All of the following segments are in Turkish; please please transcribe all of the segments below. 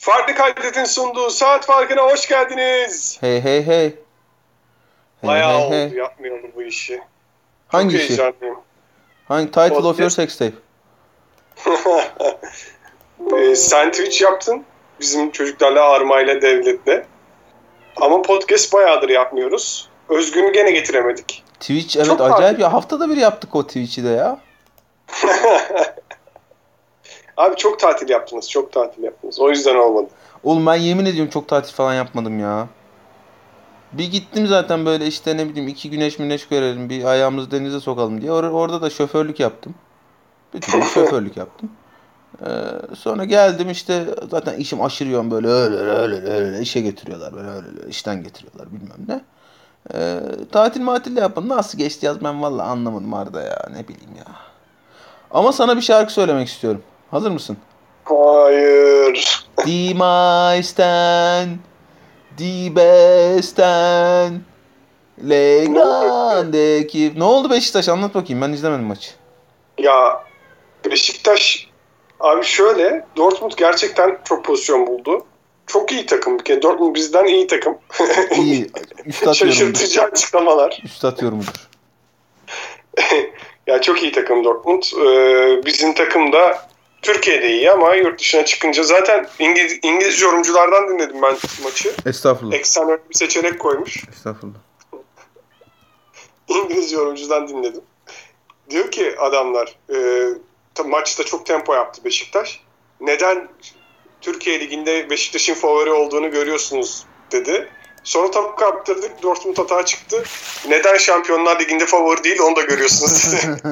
Farklı Kaydet'in sunduğu saat farkına hoş geldiniz. Hey hey hey. Hey Bayağı hey oldu hey. yapmayalım bu işi. Hangi Çok işi? heyecanlıyım. Hangi title of your Podcast. sex tape? Ee, sen Twitch yaptın. Bizim çocuklarla Arma'yla Devlet'le. Ama podcast bayağıdır yapmıyoruz. Özgün'ü gene getiremedik. Twitch evet Çok acayip farklı. ya. Haftada bir yaptık o Twitch'i de ya. Abi çok tatil yaptınız. Çok tatil yaptınız. O yüzden olmadı. Oğlum ben yemin ediyorum çok tatil falan yapmadım ya. Bir gittim zaten böyle işte ne bileyim iki güneş müneş görelim bir ayağımızı denize sokalım diye. Or- orada da şoförlük yaptım. Bütün gün şoförlük yaptım. Ee, sonra geldim işte zaten işim aşırı yoğun böyle öyle öyle öyle işe getiriyorlar böyle öyle öyle işten getiriyorlar bilmem ne. Ee, tatil matil de yapmadım. Nasıl geçti yaz ben valla anlamadım Arda ya ne bileyim ya. Ama sana bir şarkı söylemek istiyorum. Hazır mısın? Hayır. Die meisten, die besten, Legrand'deki... Ne oldu Beşiktaş? Anlat bakayım. Ben izlemedim maçı. Ya Beşiktaş abi şöyle Dortmund gerçekten çok pozisyon buldu. Çok iyi takım bir kere. Dortmund bizden iyi takım. İyi. Üstad. Şaşırtıcı açıklamalar. Üstad yorumudur. ya çok iyi takım Dortmund. Ee, bizim takım da Türkiye'de iyi ama yurt dışına çıkınca zaten İngiliz, İngiliz yorumculardan dinledim ben maçı. Estağfurullah. Eksen öyle bir seçenek koymuş. Estağfurullah. İngiliz yorumcudan dinledim. Diyor ki adamlar e, ta- maçta çok tempo yaptı Beşiktaş. Neden Türkiye Ligi'nde Beşiktaş'ın favori olduğunu görüyorsunuz dedi. Sonra top kaptırdık. Dortmund hata çıktı. Neden Şampiyonlar Ligi'nde favori değil onu da görüyorsunuz dedi.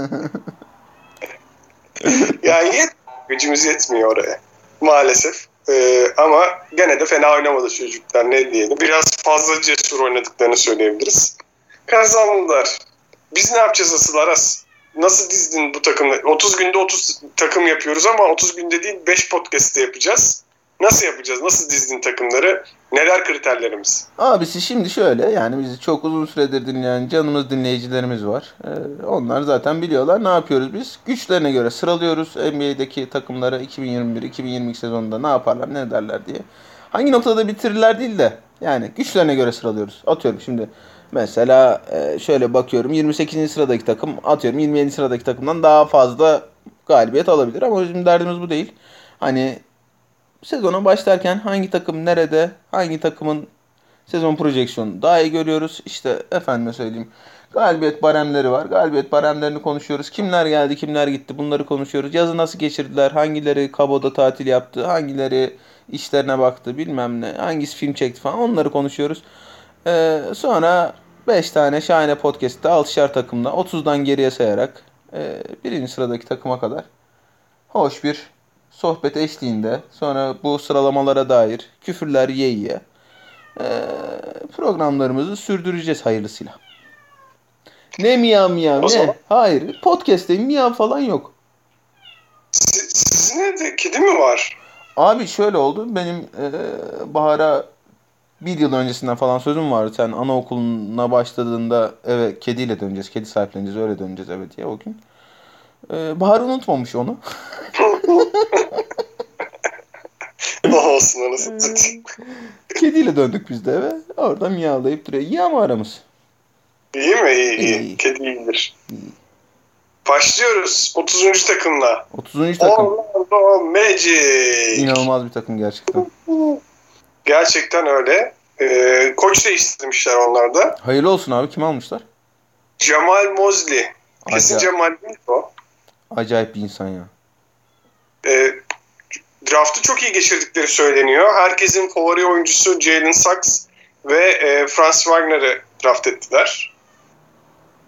yani gücümüz yetmiyor oraya. Maalesef. E, ama gene de fena oynamadı çocuklar ne diyelim. Biraz fazla cesur oynadıklarını söyleyebiliriz. Kazandılar. Biz ne yapacağız asıl Aras? Nasıl dizdin bu takımı? 30 günde 30 takım yapıyoruz ama 30 günde değil 5 podcast'te yapacağız. Nasıl yapacağız? Nasıl dizdin takımları? Neler kriterlerimiz? Abisi şimdi şöyle yani bizi çok uzun süredir dinleyen canımız dinleyicilerimiz var. Ee, onlar zaten biliyorlar ne yapıyoruz biz. Güçlerine göre sıralıyoruz NBA'deki takımları 2021-2022 sezonunda ne yaparlar ne derler diye. Hangi noktada bitirirler değil de yani güçlerine göre sıralıyoruz. Atıyorum şimdi mesela e, şöyle bakıyorum 28. sıradaki takım atıyorum 27. sıradaki takımdan daha fazla galibiyet alabilir ama bizim derdimiz bu değil. Hani sezona başlarken hangi takım nerede, hangi takımın sezon projeksiyonu daha iyi görüyoruz. İşte efendime söyleyeyim galibiyet baremleri var. Galibiyet baremlerini konuşuyoruz. Kimler geldi, kimler gitti bunları konuşuyoruz. Yazı nasıl geçirdiler, hangileri kaboda tatil yaptı, hangileri işlerine baktı bilmem ne, hangisi film çekti falan onları konuşuyoruz. Ee, sonra 5 tane şahane podcast'te 6'şar takımla 30'dan geriye sayarak e, birinci sıradaki takıma kadar hoş bir sohbet eşliğinde sonra bu sıralamalara dair küfürler ye ye e, programlarımızı sürdüreceğiz hayırlısıyla. Ne miyav miyav ne? zaman- Hayır. Podcast'te miyav falan yok. Si- Sizin evde kedi mi var? Abi şöyle oldu. Benim e, Bahar'a bir yıl öncesinden falan sözüm vardı. Sen anaokuluna başladığında eve kediyle döneceğiz. Kedi sahipleneceğiz. Öyle döneceğiz eve diye o gün. E, Bahar unutmamış onu. ne olsun anasını satayım. Kediyle döndük biz de eve. Orada miyavlayıp duruyor. İyi ama aramız. İyi mi? İyi, iyi. İyi. Kedi iyidir. Başlıyoruz 30. takımla. 30. takım. Orlando Magic. İnanılmaz bir takım gerçekten. Gerçekten öyle. Ee, koç değiştirmişler onlar da. Hayırlı olsun abi. Kim almışlar? Jamal Mosley. Kesin Acayip. Jamal değil o. Acayip bir insan ya. Ee, draftı çok iyi geçirdikleri söyleniyor. Herkesin favori oyuncusu Jalen Sachs ve e, Franz Wagner'ı draft ettiler.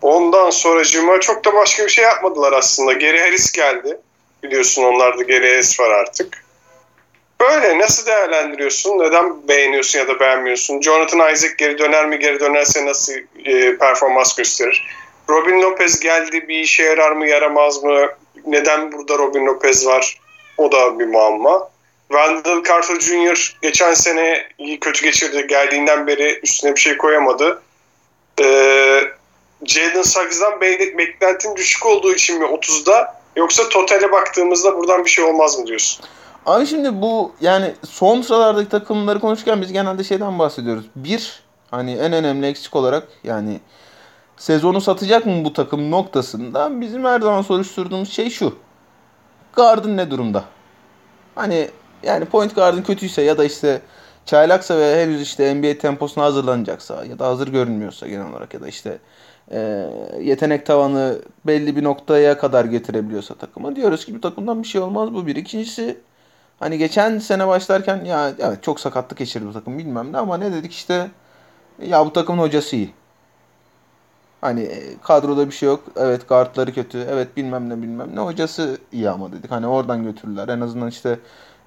Ondan sonracıma çok da başka bir şey yapmadılar aslında. Geri Harris geldi. Biliyorsun onlarda Geri Harris var artık. Böyle nasıl değerlendiriyorsun? Neden beğeniyorsun ya da beğenmiyorsun? Jonathan Isaac geri döner mi? Geri dönerse nasıl e, performans gösterir? Robin Lopez geldi bir işe yarar mı yaramaz mı? Neden burada Robin Lopez var? O da bir muamma. Wendell Carter Jr. geçen sene iyi kötü geçirdi. Geldiğinden beri üstüne bir şey koyamadı. Ee, Jalen Suggs'dan be- beklentin düşük olduğu için mi 30'da yoksa totale baktığımızda buradan bir şey olmaz mı diyorsun? Abi şimdi bu yani son sıralardaki takımları konuşurken biz genelde şeyden bahsediyoruz. Bir hani en önemli eksik olarak yani sezonu satacak mı bu takım noktasında bizim her zaman soruşturduğumuz şey şu. Gardın ne durumda? Hani yani point guard'ın kötüyse ya da işte çaylaksa ve henüz işte NBA temposuna hazırlanacaksa ya da hazır görünmüyorsa genel olarak ya da işte e, yetenek tavanı belli bir noktaya kadar getirebiliyorsa takımı diyoruz ki bu takımdan bir şey olmaz bu bir. İkincisi hani geçen sene başlarken ya evet çok sakatlık geçirdi bu takım bilmem ne ama ne dedik işte ya bu takımın hocası iyi. Hani e, kadroda bir şey yok. Evet guardları kötü. Evet bilmem ne bilmem ne. Hocası iyi ama dedik. Hani oradan götürürler. En azından işte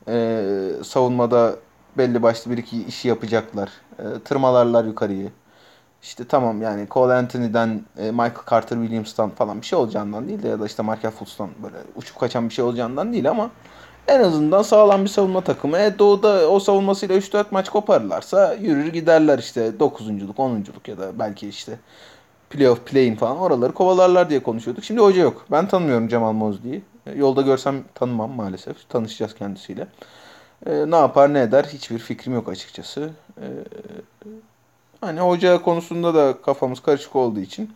e, savunmada belli başlı bir iki işi yapacaklar. E, tırmalarlar yukarıyı. İşte tamam yani Cole Anthony'den, e, Michael Carter Williams'tan falan bir şey olacağından değil de ya da işte Markel Fultz'tan böyle uçup kaçan bir şey olacağından değil ama en azından sağlam bir savunma takımı. E doğuda o savunmasıyla 3-4 maç koparırlarsa yürür giderler işte 9'unculuk, 10'unculuk ya da belki işte playoff, play'in falan oraları kovalarlar diye konuşuyorduk. Şimdi hoca yok. Ben tanımıyorum Cemal Mosley'i. E, yolda görsem tanımam maalesef. Tanışacağız kendisiyle. E, ne yapar ne eder hiçbir fikrim yok açıkçası. E, hani hoca konusunda da kafamız karışık olduğu için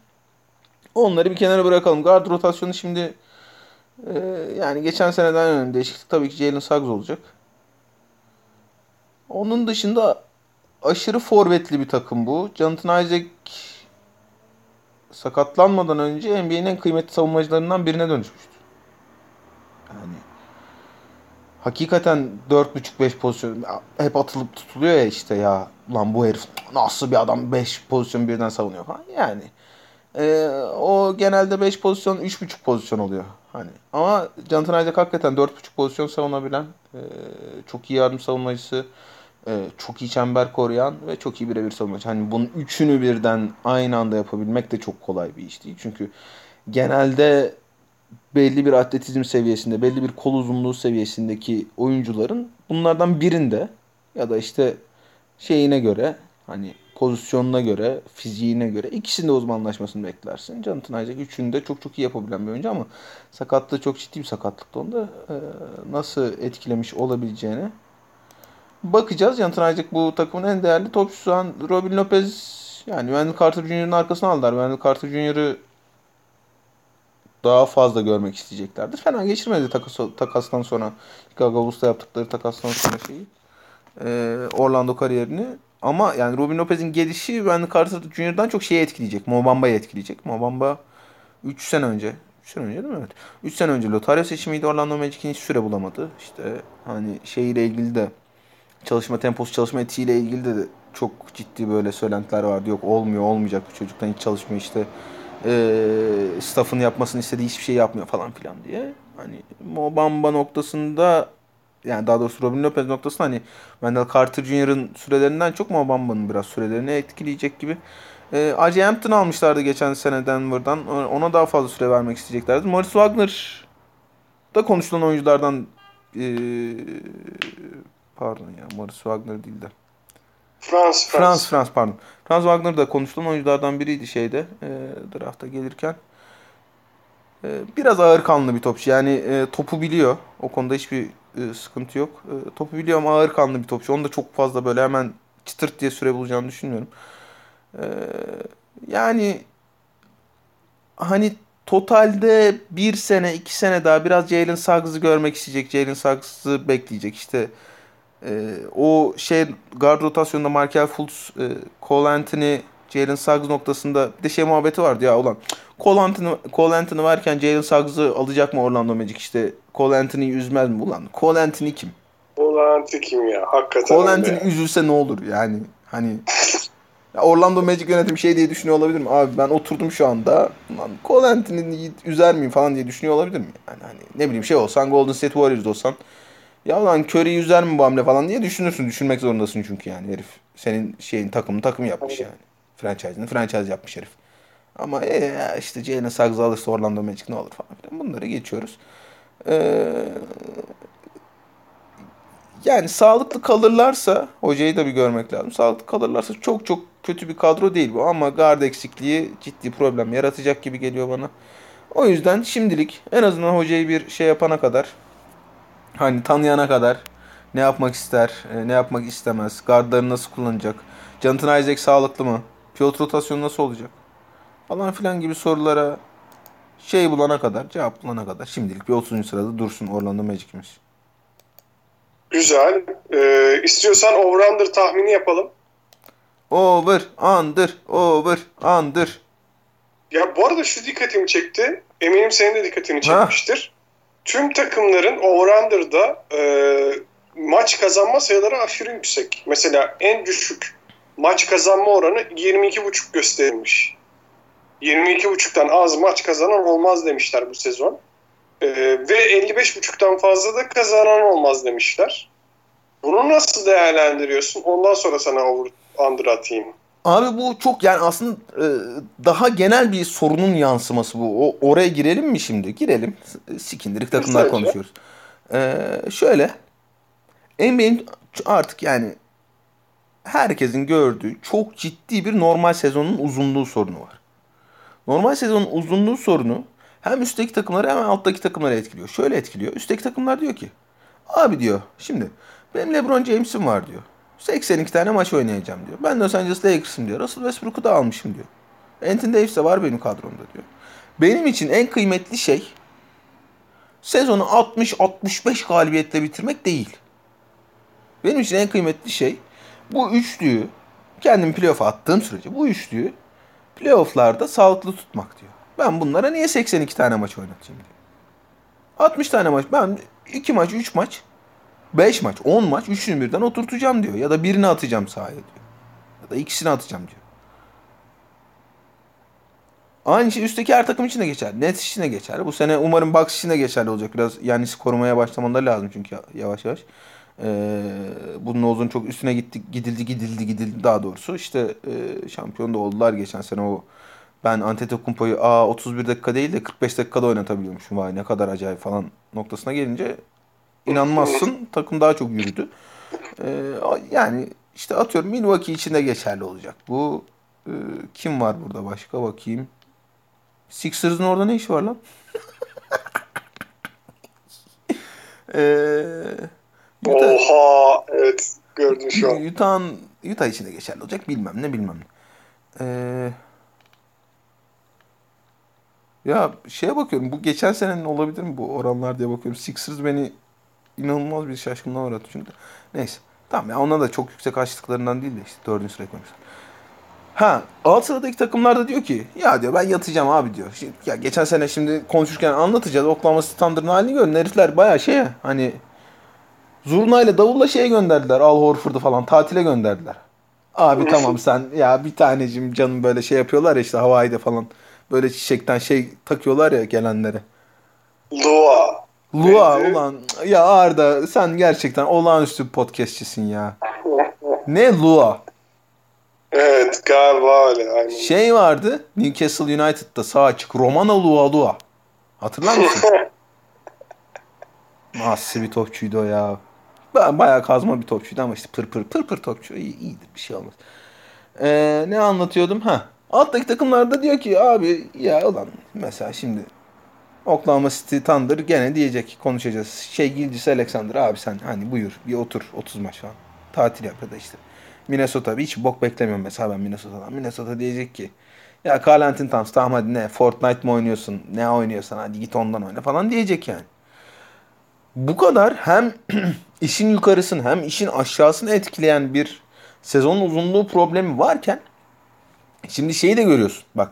onları bir kenara bırakalım. Guard rotasyonu şimdi e, yani geçen seneden önemli değişiklik tabii ki Jalen Suggs olacak. Onun dışında aşırı forvetli bir takım bu. Jonathan Isaac sakatlanmadan önce NBA'nin en kıymetli savunmacılarından birine dönüşmüştü. Yani hakikaten 4.5-5 pozisyon hep atılıp tutuluyor ya işte ya lan bu herif nasıl bir adam 5 pozisyon birden savunuyor falan. Yani e, o genelde 5 pozisyon 3.5 pozisyon oluyor. Hani ama Jonathan Isaac hakikaten 4.5 pozisyon savunabilen e, çok iyi yardım savunmacısı çok iyi çember koruyan ve çok iyi birebir savunmacı. Hani bunun üçünü birden aynı anda yapabilmek de çok kolay bir iş değil. Çünkü genelde belli bir atletizm seviyesinde, belli bir kol uzunluğu seviyesindeki oyuncuların bunlardan birinde ya da işte şeyine göre hani pozisyonuna göre, fiziğine göre ikisinde uzmanlaşmasını beklersin. Jonathan Isaac üçünü de çok çok iyi yapabilen bir oyuncu ama sakatlığı çok ciddi bir sakatlıkta onda e, nasıl etkilemiş olabileceğini bakacağız. Jonathan Isaac bu takımın en değerli topçusu. An Robin Lopez yani Wendell Carter Jr.'ın arkasına aldılar. Wendell Carter Jr.'ı daha fazla görmek isteyeceklerdir. Fena geçirmedi takas, takastan sonra. Chicago Bulls'ta yaptıkları takastan sonra şeyi. Ee, Orlando kariyerini. Ama yani Robin Lopez'in gelişi Wendell Carter Jr.'dan çok şeyi etkileyecek. Mobamba'yı etkileyecek. Mobamba 3 sene önce 3 sene önce değil mi? Evet. 3 sene önce Lotario seçimiydi. Orlando Magic'in hiç süre bulamadı. İşte hani şeyiyle ilgili de çalışma temposu, çalışma etiğiyle ilgili de, çok ciddi böyle söylentiler vardı. Yok olmuyor, olmayacak bu çocuktan hiç çalışmıyor işte. E, staff'ın yapmasını istediği hiçbir şey yapmıyor falan filan diye. Hani Mobamba noktasında yani daha doğrusu Robin Lopez noktasında hani Wendell Carter Jr.'ın sürelerinden çok Mobamba'nın biraz sürelerini etkileyecek gibi. E, Ajay Hampton almışlardı geçen sene Denver'dan. Ona daha fazla süre vermek isteyeceklerdi. Morris Wagner da konuşulan oyunculardan e, pardon ya Morris Wagner değil de. Frans, Frans. Frans, Frans pardon. Frans Wagner da konuşulan oyunculardan biriydi şeyde e, drafta gelirken. E, biraz ağır kanlı bir topçu. Yani e, topu biliyor. O konuda hiçbir e, sıkıntı yok. E, topu biliyor ama ağır kanlı bir topçu. Onu da çok fazla böyle hemen çıtırt diye süre bulacağını düşünmüyorum. E, yani hani totalde bir sene, iki sene daha biraz Jalen Suggs'ı görmek isteyecek. Jalen Suggs'ı bekleyecek. İşte e, o şey guard rotasyonunda Markel Fultz, e, Cole Anthony, Jalen Suggs noktasında bir de şey muhabbeti vardı ya ulan. Cole Anthony, Cole Anthony varken Jalen Suggs'ı alacak mı Orlando Magic işte Cole Anthony'yi üzmez mi ulan? Cole Anthony kim? Cole Anthony kim ya? Hakikaten Cole Anthony ya. üzülse ne olur yani? Hani Orlando Magic yönetimi şey diye düşünüyor olabilir mi? Abi ben oturdum şu anda. Lan Cole Anthony'yi üzer miyim falan diye düşünüyor olabilir mi? Yani hani ne bileyim şey olsan Golden State Warriors olsan ya lan Curry yüzer mi bu hamle falan diye düşünürsün. Düşünmek zorundasın çünkü yani herif. Senin şeyin takımı takım yapmış yani. Franchise'ını franchise yapmış herif. Ama e, işte Jalen Suggs'ı alırsa Orlando Magic ne olur falan filan. Bunları geçiyoruz. Ee, yani sağlıklı kalırlarsa hocayı da bir görmek lazım. Sağlıklı kalırlarsa çok çok kötü bir kadro değil bu ama guard eksikliği ciddi problem yaratacak gibi geliyor bana. O yüzden şimdilik en azından hocayı bir şey yapana kadar Hani tanıyana kadar ne yapmak ister, e, ne yapmak istemez, gardları nasıl kullanacak, Jonathan Isaac sağlıklı mı, pilot rotasyonu nasıl olacak falan filan gibi sorulara şey bulana kadar, cevap bulana kadar şimdilik bir 30. sırada dursun Orlando Magic'imiz. Güzel. Ee, istiyorsan over-under tahmini yapalım. Over, under, over, under. Ya bu arada şu dikkatimi çekti. Eminim senin de dikkatini çekmiştir. Ha. Tüm takımların over-under'da e, maç kazanma sayıları aşırı yüksek. Mesela en düşük maç kazanma oranı 22.5 gösterilmiş. 22.5'tan az maç kazanan olmaz demişler bu sezon. Ee, ve 55.5'tan fazla da kazanan olmaz demişler. Bunu nasıl değerlendiriyorsun? Ondan sonra sana over under atayım. Abi bu çok yani aslında e, daha genel bir sorunun yansıması bu. O, oraya girelim mi şimdi? Girelim. Sikindirik takımlar konuşuyoruz. Ee, şöyle NBA'in artık yani herkesin gördüğü çok ciddi bir normal sezonun uzunluğu sorunu var. Normal sezonun uzunluğu sorunu hem üstteki takımları hem alttaki takımları etkiliyor. Şöyle etkiliyor. Üstteki takımlar diyor ki abi diyor şimdi benim LeBron James'im var diyor. 82 tane maç oynayacağım diyor. Ben Los Angeles Lakers'ım diyor. Russell Westbrook'u da almışım diyor. Anthony Davis de var benim kadromda diyor. Benim için en kıymetli şey sezonu 60-65 galibiyetle bitirmek değil. Benim için en kıymetli şey bu üçlüyü kendim playoff'a attığım sürece bu üçlüyü playoff'larda sağlıklı tutmak diyor. Ben bunlara niye 82 tane maç oynatayım diyor. 60 tane maç. Ben 2 maç, 3 maç, 5 maç, 10 maç, üçünü birden oturtacağım diyor. Ya da birini atacağım sahaya diyor. Ya da ikisini atacağım diyor. Aynı şey üstteki her takım için de geçer. Nets için de geçer. Bu sene umarım Bucks için de geçerli olacak. Biraz yani korumaya başlamaları lazım çünkü yavaş yavaş. Ee, bunun Noz'un çok üstüne gitti, gidildi gidildi gidildi daha doğrusu. İşte e, şampiyon da oldular geçen sene o ben Antetokounmpo'yu a 31 dakika değil de 45 dakikada oynatabiliyormuşum. Vay ne kadar acayip falan noktasına gelince inanmazsın. Takım daha çok yürüdü. Ee, yani işte atıyorum Milwaukee için de geçerli olacak. Bu e, kim var burada başka bakayım. Sixers'ın orada ne işi var lan? Eee Utah, Oha evet gördüm şu an. Utah'ın Utah için de geçerli olacak bilmem ne bilmem ne. Ee, ya şeye bakıyorum bu geçen senenin olabilir mi bu oranlar diye bakıyorum. Sixers beni inanılmaz bir şaşkınlığa uğrattı çünkü. Neyse. Tamam ya ona da çok yüksek açtıklarından değil de işte dördüncü sıraya koymuşlar. Ha alt sıradaki takımlar da diyor ki ya diyor ben yatacağım abi diyor. Şimdi, ya geçen sene şimdi konuşurken anlatacağız. Oklahoma Thunder'ın halini görün. Herifler baya şey hani Zurnayla davulla şeye gönderdiler. Al Horford'u falan tatile gönderdiler. Abi tamam sen ya bir tanecim canım böyle şey yapıyorlar ya işte Hawaii'de falan. Böyle çiçekten şey takıyorlar ya gelenlere. Lua. Lua ulan ya Arda sen gerçekten olağanüstü podcastçisin ya. ne Lua? Evet galiba öyle. Aynen. Şey vardı Newcastle United'da sağ açık Romana Lua Lua. Hatırlar mısın? Nasıl bir topçuydu o ya. Bayağı kazma bir topçuydu ama işte pır pır pır pır topçu. İyi, iyidir bir şey olmaz. Ee, ne anlatıyordum? Ha. Alttaki takımlarda diyor ki abi ya ulan mesela şimdi Oklahoma City Thunder gene diyecek konuşacağız. Şey Gilgis Alexander abi sen hani buyur bir otur 30 maç falan. Tatil yap ya da işte. Minnesota hiç bok beklemiyorum mesela ben Minnesota'dan. Minnesota diyecek ki ya Carl Anthony Towns tamam hadi ne Fortnite mı oynuyorsun ne oynuyorsan hadi git ondan oyna falan diyecek yani bu kadar hem işin yukarısını hem işin aşağısını etkileyen bir sezon uzunluğu problemi varken şimdi şeyi de görüyorsun. Bak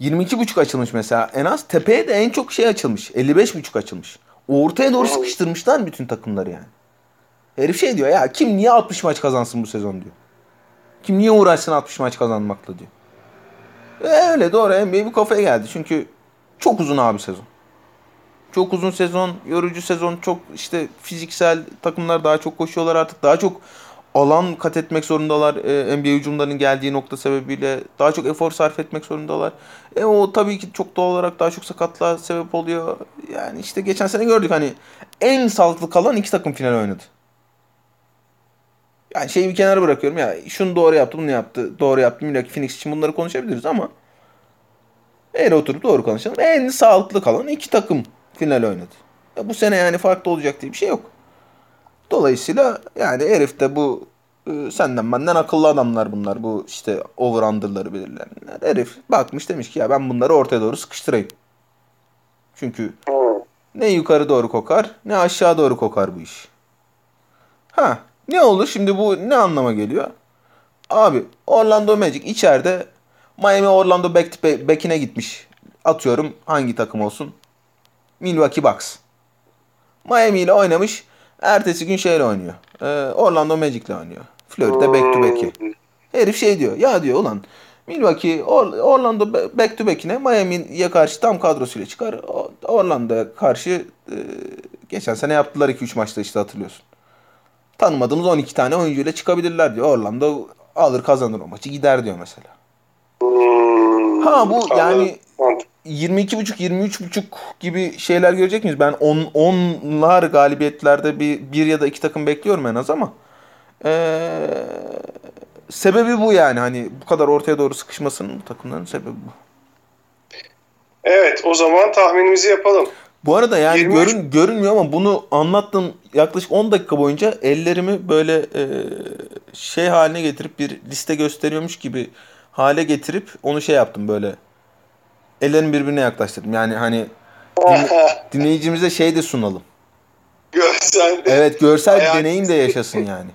22.5 açılmış mesela. En az tepeye de en çok şey açılmış. 55.5 açılmış. Ortaya doğru sıkıştırmışlar bütün takımları yani. Herif şey diyor ya kim niye 60 maç kazansın bu sezon diyor. Kim niye uğraşsın 60 maç kazanmakla diyor. E öyle doğru NBA bu kafaya geldi. Çünkü çok uzun abi sezon. Çok uzun sezon, yorucu sezon, çok işte fiziksel takımlar daha çok koşuyorlar artık. Daha çok alan kat etmek zorundalar. E, NBA hücumlarının geldiği nokta sebebiyle daha çok efor sarf etmek zorundalar. E o tabii ki çok doğal olarak daha çok sakatlığa sebep oluyor. Yani işte geçen sene gördük hani en sağlıklı kalan iki takım final oynadı. Yani şeyi bir kenara bırakıyorum ya şunu doğru yaptı bunu yaptı doğru yaptı Milwaukee Phoenix için bunları konuşabiliriz ama eğer oturup doğru konuşalım en sağlıklı kalan iki takım final oynadı. Ya bu sene yani farklı olacak diye bir şey yok. Dolayısıyla yani herif de bu e, senden benden akıllı adamlar bunlar. Bu işte over under'ları belirleyenler. Herif bakmış demiş ki ya ben bunları ortaya doğru sıkıştırayım. Çünkü ne yukarı doğru kokar ne aşağı doğru kokar bu iş. Ha ne olur şimdi bu ne anlama geliyor? Abi Orlando Magic içeride Miami Orlando back to back- back'ine gitmiş. Atıyorum hangi takım olsun? Milwaukee Bucks. Miami ile oynamış. Ertesi gün şeyle oynuyor. Ee, Orlando Magic'le oynuyor. Florida back to back'i. Herif şey diyor. Ya diyor ulan Milwaukee Or- Orlando ba- back to back'ine Miami'ye karşı tam kadrosuyla çıkar. Orlando'ya karşı e, geçen sene yaptılar 2-3 maçta işte hatırlıyorsun. Tanımadığımız 12 tane oyuncuyla çıkabilirler diyor. Orlando alır kazanır o maçı gider diyor mesela. Hmm. Ha, bu Anladım. yani- Mantıklı. 22.5 23.5 gibi şeyler görecek miyiz? Ben 10 onlar galibiyetlerde bir bir ya da iki takım bekliyorum en az ama ee, sebebi bu yani hani bu kadar ortaya doğru sıkışmasının bu takımların sebebi bu. Evet o zaman tahminimizi yapalım. Bu arada yani 23 görün görünmüyor ama bunu anlattığım yaklaşık 10 dakika boyunca ellerimi böyle e, şey haline getirip bir liste gösteriyormuş gibi hale getirip onu şey yaptım böyle. Ellerimi birbirine yaklaştırdım. Yani hani din- dinleyicimize şey de sunalım. Görsel. Evet görsel bir deneyim de yaşasın yani.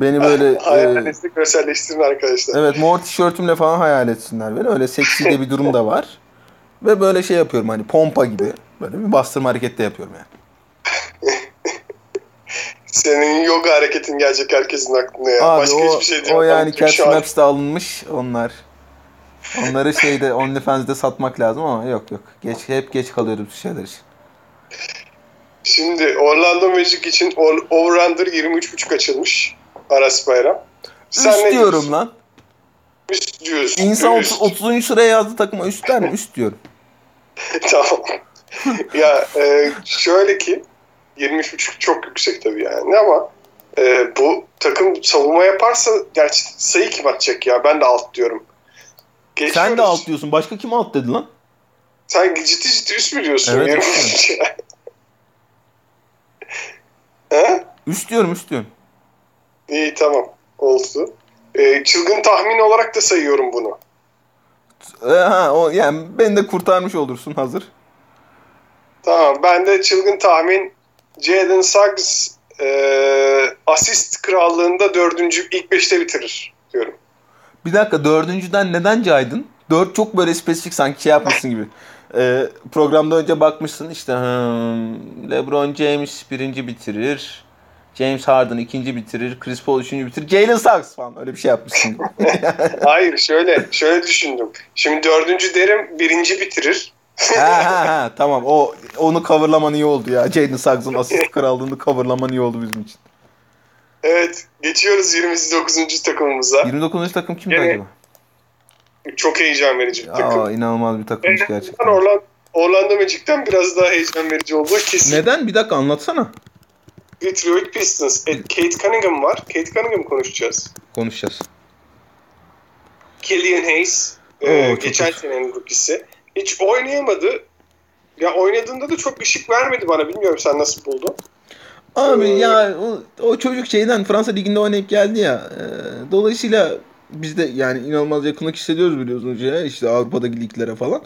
Beni böyle e, Hayalinizi görselleştirin arkadaşlar. evet mor tişörtümle falan hayal etsinler beni. Öyle seksi de bir durum da var. Ve böyle şey yapıyorum hani pompa gibi. Böyle bir bastırma hareketi de yapıyorum yani. Senin yoga hareketin gelecek herkesin aklına ya. Abi Başka o, hiçbir şey değil. o yani Cash Maps'te alınmış onlar. Onları şeyde OnlyFans'de satmak lazım ama yok yok. Geç hep geç kalıyoruz bu şeyler için. Şimdi Orlando Magic için over-under 23.5 açılmış. Aras Bayram. Sen üst ne diyorum diyorsun? lan. Üst diyorsun. İnsan Üst. 30, 30. sıraya yazdı takıma üst der mi? Üst diyorum. tamam. ya e, şöyle ki 23.5 çok yüksek tabii yani ama e, bu takım savunma yaparsa gerçi sayı kim atacak ya? Ben de alt diyorum. Geçiyoruz. Sen de alt diyorsun. Başka kim alt dedi lan? Sen ciddi ciddi üst mü diyorsun? Evet, 23.5 ya? He? Üst diyorum üst diyorum. İyi tamam. Oldu. E, çılgın tahmin olarak da sayıyorum bunu. Ee, ha, o, yani beni de kurtarmış olursun hazır. Tamam. Ben de çılgın tahmin Jalen Suggs e, asist krallığında dördüncü ilk beşte bitirir diyorum. Bir dakika dördüncüden neden caydın? Dört çok böyle spesifik sanki şey yapmışsın gibi. Ee, programda önce bakmışsın işte hmm, LeBron James birinci bitirir. James Harden ikinci bitirir. Chris Paul üçüncü bitirir. Jalen Suggs falan öyle bir şey yapmışsın. Hayır şöyle şöyle düşündüm. Şimdi dördüncü derim birinci bitirir. ha ha ha tamam o onu coverlaman iyi oldu ya. Jalen Suggs'ın asist krallığını coverlaman iyi oldu bizim için. Evet geçiyoruz 29. takımımıza. 29. takım kimdi Gene- acaba? Çok heyecan verici bir takım. Aa inanılmaz bir takımmış En gerçekten. Orlando, Orlando Magic'ten biraz daha heyecan verici olduğu kesin. Neden? Bir dakika anlatsana. Detroit Pistons. E, Kate Cunningham var. Kate Cunningham konuşacağız. Konuşacağız. Killian Hayes. e, Oo, çok geçen senenin rookisi. Hiç oynayamadı. Ya oynadığında da çok ışık vermedi bana. Bilmiyorum sen nasıl buldun. Abi Ee, ya o, o çocuk şeyden Fransa liginde oynayıp geldi ya. e, dolayısıyla biz de yani inanılmaz yakınlık hissediyoruz biliyorsunuz ya işte Avrupa'daki liglere falan.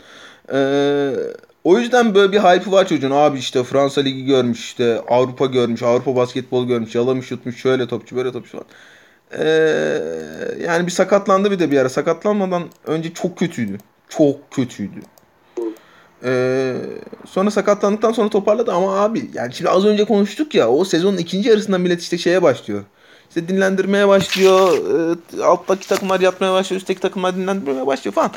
E, o yüzden böyle bir hype var çocuğun. Abi işte Fransa ligi görmüş işte Avrupa görmüş, Avrupa basketbolu görmüş, yalamış yutmuş şöyle topçu böyle topçu falan. E, yani bir sakatlandı bir de bir ara. Sakatlanmadan önce çok kötüydü. Çok kötüydü. Ee, sonra sakatlandıktan sonra toparladı ama abi yani şimdi az önce konuştuk ya o sezonun ikinci yarısında millet işte şeye başlıyor. İşte dinlendirmeye başlıyor. e, alttaki takımlar yatmaya başlıyor. Üstteki takımlar dinlendirmeye başlıyor falan.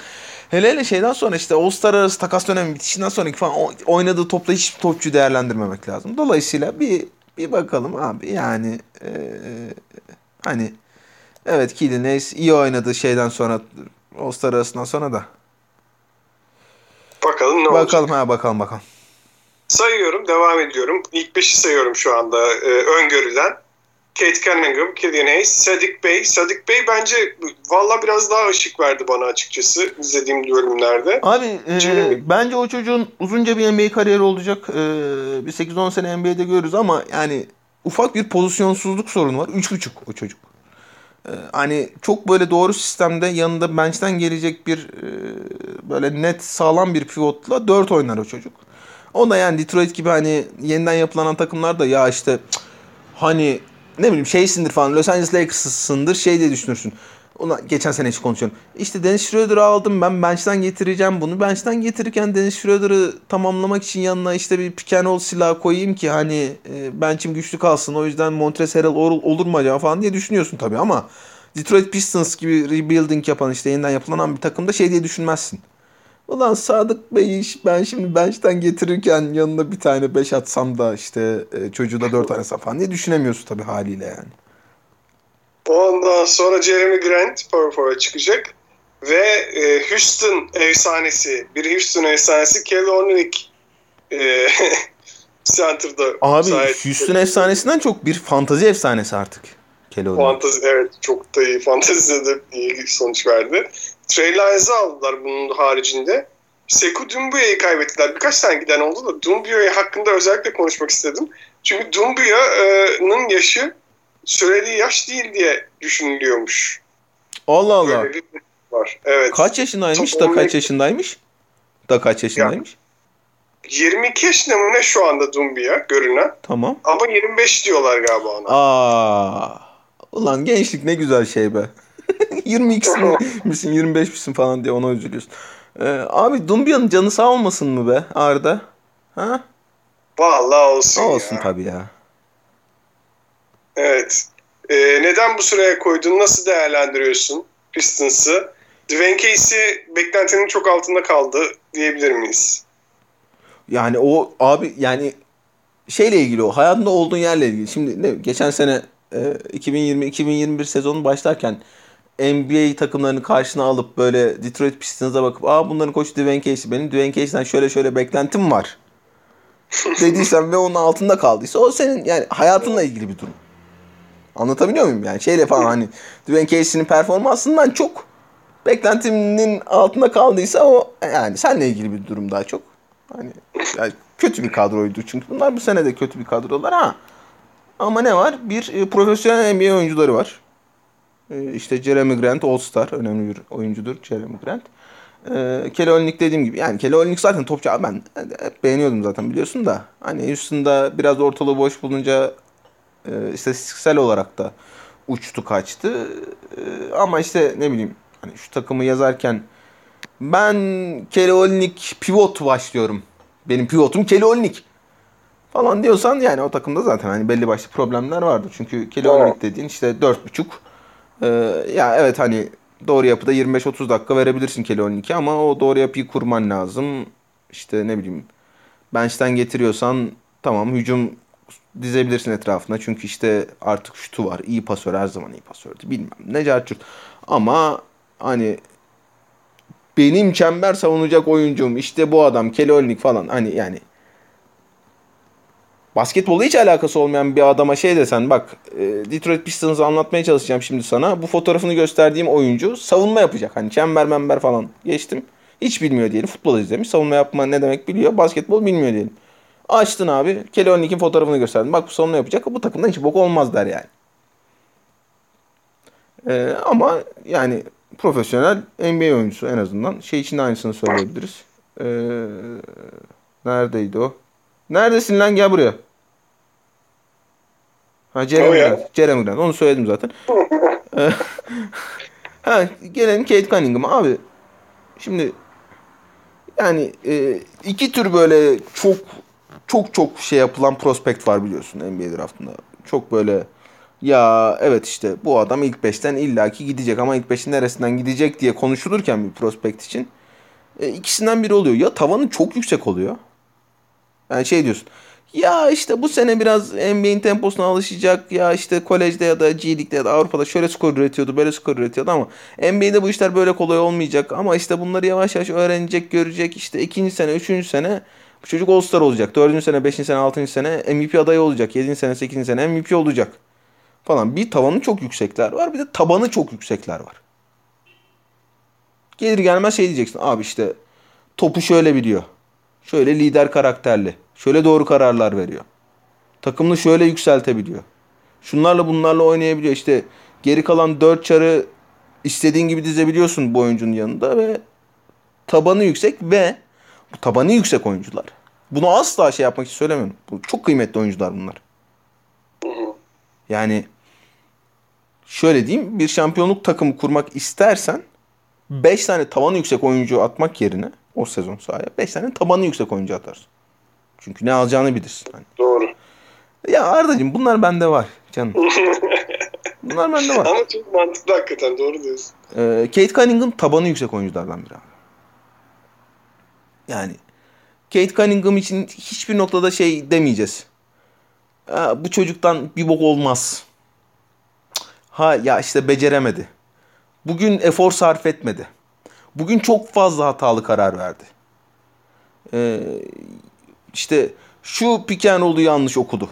Hele hele şeyden sonra işte All-Star arası takas dönemi bitişinden sonraki falan oynadığı topla hiç topçu değerlendirmemek lazım. Dolayısıyla bir bir bakalım abi yani e, hani evet Killian Hayes iyi oynadı şeyden sonra All-Star arasından sonra da. Bakalım ne olacak. Bakalım ha bakalım bakalım. Sayıyorum, devam ediyorum. İlk beşi sayıyorum şu anda e, öngörülen. Kate Cunningham, Killian Hayes, Sadik Bey. Sadik Bey bence valla biraz daha ışık verdi bana açıkçası izlediğim bölümlerde. Abi e, bence o çocuğun uzunca bir NBA kariyeri olacak. E, bir 8-10 sene NBA'de görürüz ama yani ufak bir pozisyonsuzluk sorunu var. 3.5 o çocuk. E, hani çok böyle doğru sistemde yanında bench'ten gelecek bir e, böyle net sağlam bir pivotla 4 oynar o çocuk. O da yani Detroit gibi hani yeniden yapılan takımlar da ya işte hani ne bileyim şeysindir falan Los Angeles Lakers'sındır şey diye düşünürsün. Ona geçen sene hiç konuşuyorum. İşte Dennis Schroeder'ı aldım ben bench'ten getireceğim bunu. Bench'ten getirirken Dennis Schroeder'ı tamamlamak için yanına işte bir pick and silah koyayım ki hani e, bench'im güçlü kalsın. O yüzden Montrezl Harrell olur, olur mu acaba falan diye düşünüyorsun tabii ama Detroit Pistons gibi rebuilding yapan işte yeniden yapılan bir takımda şey diye düşünmezsin. Ulan Sadık Bey iş ben şimdi bench'ten getirirken yanına bir tane 5 atsam da işte e, çocuğu da 4 tane falan diye düşünemiyorsun tabii haliyle yani. Ondan sonra Jeremy Grant power forward çıkacak. Ve e, Houston efsanesi, bir Houston efsanesi Kelly Olynyk e, center'da. Abi Houston efsanesinden çok bir fantazi efsanesi artık. Kelly Olynyk. Fantazi evet çok da iyi. Fantazide de iyi sonuç verdi. Trey Lyons'ı aldılar bunun haricinde. Sekou Dumbuya'yı kaybettiler. Birkaç tane giden oldu da Dumbuya hakkında özellikle konuşmak istedim. Çünkü Dumbuya'nın yaşı söylediği yaş değil diye düşünülüyormuş. Allah Allah. var. Evet. Kaç yaşındaymış da kaç yaşındaymış? Da kaç yaşındaymış? Ya, 22 yaşında mı ne şu anda Dumbuya görünen. Tamam. Ama 25 diyorlar galiba ona. Aa. Ulan gençlik ne güzel şey be. 22 misin 25 misin falan diye ona üzülüyorsun. Ee, abi Dumbia'nın canı sağ olmasın mı be Arda? Ha? Vallahi olsun Olsun ya. tabii ya. Evet. Ee, neden bu sıraya koydun? Nasıl değerlendiriyorsun Pistons'ı? Dwayne Casey beklentinin çok altında kaldı diyebilir miyiz? Yani o abi yani şeyle ilgili o hayatında olduğun yerle ilgili. Şimdi ne geçen sene e, 2020-2021 sezonu başlarken NBA takımlarını karşına alıp böyle Detroit Pistons'a bakıp aa bunların koçu Dwayne Casey benim Dwayne Casey'den şöyle şöyle beklentim var dediysen ve onun altında kaldıysa o senin yani hayatınla ilgili bir durum. Anlatabiliyor muyum? Yani şeyle falan hani Dwayne Casey'nin performansından çok beklentimin altında kaldıysa o yani seninle ilgili bir durum daha çok. Hani yani kötü bir kadroydu çünkü bunlar bu sene de kötü bir kadrolar ha. Ama ne var? Bir e, profesyonel NBA oyuncuları var. E, işte Jeremy Grant All-Star önemli bir oyuncudur Jeremy Grant. E, Kelly Olynyk dediğim gibi yani Kelly Olynyk zaten topçu ben hep beğeniyordum zaten biliyorsun da hani Houston'da biraz ortalığı boş bulunca e, istatistiksel olarak da uçtu kaçtı. E, ama işte ne bileyim hani şu takımı yazarken ben Kelly Olynyk pivot başlıyorum. Benim pivotum Kelly Olynyk falan diyorsan yani o takımda zaten hani belli başlı problemler vardı. Çünkü Kelly Olynyk dediğin işte 4.5 ee, ya evet hani doğru yapıda 25-30 dakika verebilirsin Kelly Olynyk'e ama o doğru yapıyı kurman lazım. İşte ne bileyim bench'ten getiriyorsan tamam hücum dizebilirsin etrafına. Çünkü işte artık şutu var. iyi pasör her zaman iyi pasördü. Bilmem ne carçurt. Ama hani benim çember savunacak oyuncum işte bu adam Kelly Olynyk falan hani yani basketbolla hiç alakası olmayan bir adama şey desen bak e, Detroit Pistons'ı anlatmaya çalışacağım şimdi sana. Bu fotoğrafını gösterdiğim oyuncu savunma yapacak. Hani çember member falan geçtim. Hiç bilmiyor diyelim. Futbol izlemiş. Savunma yapma ne demek biliyor. Basketbol bilmiyor diyelim. Açtın abi. Kelly fotoğrafını gösterdin. Bak bu savunma yapacak. Bu takımdan hiç bok olmaz der yani. Ee, ama yani profesyonel NBA oyuncusu en azından. Şey için de aynısını söyleyebiliriz. Ee, neredeydi o? Neredesin lan gel buraya. Ha Jeremy Grant. Jeremy Grant. Onu söyledim zaten. Ee, ha gelelim Kate Cunningham'a. Abi şimdi yani e, iki tür böyle çok çok çok şey yapılan prospekt var biliyorsun NBA draftında. Çok böyle ya evet işte bu adam ilk 5'ten illaki gidecek ama ilk 5'in neresinden gidecek diye konuşulurken bir prospekt için e, ikisinden biri oluyor. Ya tavanı çok yüksek oluyor. Yani şey diyorsun. Ya işte bu sene biraz NBA'in temposuna alışacak. Ya işte kolejde ya da G League'de ya da Avrupa'da şöyle skor üretiyordu, böyle skor üretiyordu ama NBA'de bu işler böyle kolay olmayacak. Ama işte bunları yavaş yavaş öğrenecek, görecek. İşte ikinci sene, üçüncü sene bu çocuk All-Star olacak. Dördüncü sene, beşinci sene, altıncı sene MVP adayı olacak. Yedinci sene, sekizinci sene MVP olacak. falan. Bir tavanı çok yüksekler var bir de tabanı çok yüksekler var. Gelir gelmez şey diyeceksin. Abi işte topu şöyle biliyor. Şöyle lider karakterli. Şöyle doğru kararlar veriyor. Takımını şöyle yükseltebiliyor. Şunlarla bunlarla oynayabiliyor. İşte geri kalan dört çarı istediğin gibi dizebiliyorsun bu oyuncunun yanında ve tabanı yüksek ve tabanı yüksek oyuncular. Bunu asla şey yapmak için söylemiyorum. Bu çok kıymetli oyuncular bunlar. Yani şöyle diyeyim bir şampiyonluk takımı kurmak istersen 5 tane tabanı yüksek oyuncu atmak yerine o sezon sahaya 5 tane tabanı yüksek oyuncu atarsın. Çünkü ne alacağını bilirsin. Hani. Doğru. Ya Arda'cığım bunlar bende var canım. bunlar bende var. Ama çok mantıklı hakikaten doğru diyorsun. Ee, Kate Cunningham tabanı yüksek oyunculardan biri abi. Yani Kate Cunningham için hiçbir noktada şey demeyeceğiz. Ha, bu çocuktan bir bok olmaz. Ha ya işte beceremedi. Bugün efor sarf etmedi. Bugün çok fazla hatalı karar verdi. Ee, işte şu pick and roll'u yanlış okudu.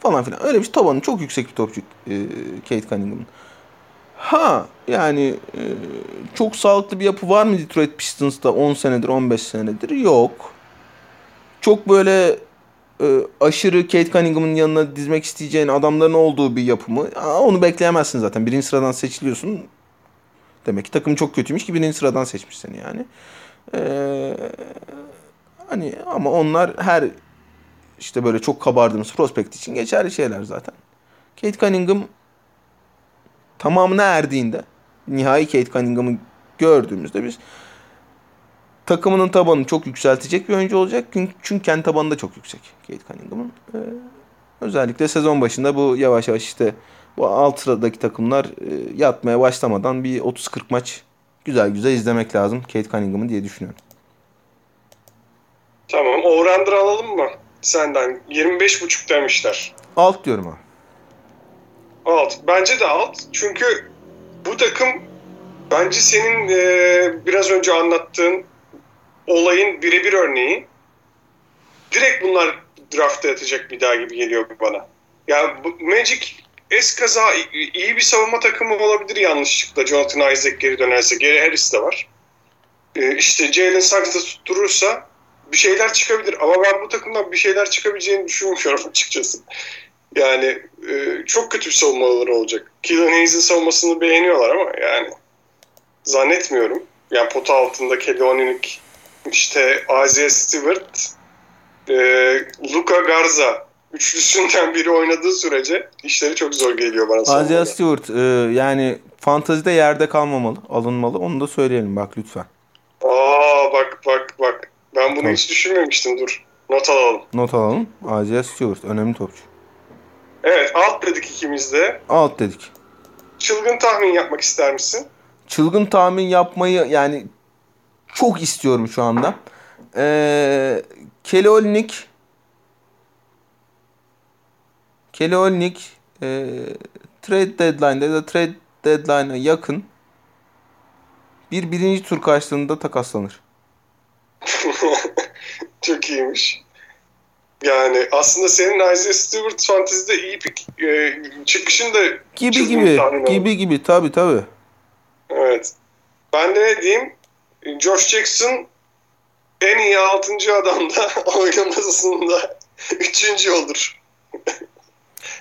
Falan filan. Öyle bir şey. tabanı çok yüksek bir topçu e, Kate Cunningham'ın. Ha yani e, çok sağlıklı bir yapı var mı Detroit Pistons'ta 10 senedir 15 senedir? Yok. Çok böyle e, aşırı Kate Cunningham'ın yanına dizmek isteyeceğin adamların olduğu bir yapı mı? Aa, onu bekleyemezsin zaten. Birinci sıradan seçiliyorsun. Demek ki takım çok kötüymüş ki birinci sıradan seçmiş seni yani. Ee, hani ama onlar her işte böyle çok kabardığımız prospekt için geçerli şeyler zaten. Kate Cunningham tamamına erdiğinde nihai Kate Cunningham'ı gördüğümüzde biz takımının tabanını çok yükseltecek bir oyuncu olacak. Çünkü, çünkü kendi tabanı da çok yüksek Kate Cunningham'ın. Ee, özellikle sezon başında bu yavaş yavaş işte bu alt sıradaki takımlar e, yatmaya başlamadan bir 30-40 maç güzel güzel izlemek lazım Kate Cunningham'ı diye düşünüyorum. Tamam. Over alalım mı? Senden. 25.5 demişler. Alt diyorum abi. Alt. Bence de alt. Çünkü bu takım bence senin e, biraz önce anlattığın olayın birebir örneği. Direkt bunlar draftta yatacak bir daha gibi geliyor bana. Ya Magic eskaza iyi bir savunma takımı olabilir yanlışlıkla. Jonathan Isaac geri dönerse. Geri Harris de var. E, işte Jalen Suggs da tutturursa bir şeyler çıkabilir. Ama ben bu takımdan bir şeyler çıkabileceğini düşünmüyorum açıkçası. Yani e, çok kötü bir savunmaları olacak. Killian Hayes'in savunmasını beğeniyorlar ama yani zannetmiyorum. Yani pota altında Kelly Olynyk, işte Isaiah Stewart, e, Luka Garza üçlüsünden biri oynadığı sürece işleri çok zor geliyor bana. Isaiah Stewart e, yani fantazide yerde kalmamalı, alınmalı. Onu da söyleyelim bak lütfen. Aa bak bak bak. Ben bunu Tabii. hiç düşünmemiştim dur. Not alalım. Not alalım. Isaiah Stewart önemli topçu. Evet alt dedik ikimiz de. Alt dedik. Çılgın tahmin yapmak ister misin? Çılgın tahmin yapmayı yani çok istiyorum şu anda. Ee, Kelly Olynyk e, trade deadline'da ya da trade deadline'a yakın bir birinci tur karşılığında takaslanır. Çok iyiymiş. Yani aslında senin Isaiah Stewart fantezide iyi bir e, çıkışın da gibi gibi gibi gibi tabi tabi. Evet. Ben de ne diyeyim? Josh Jackson en iyi 6. adamda oynamasında 3. olur.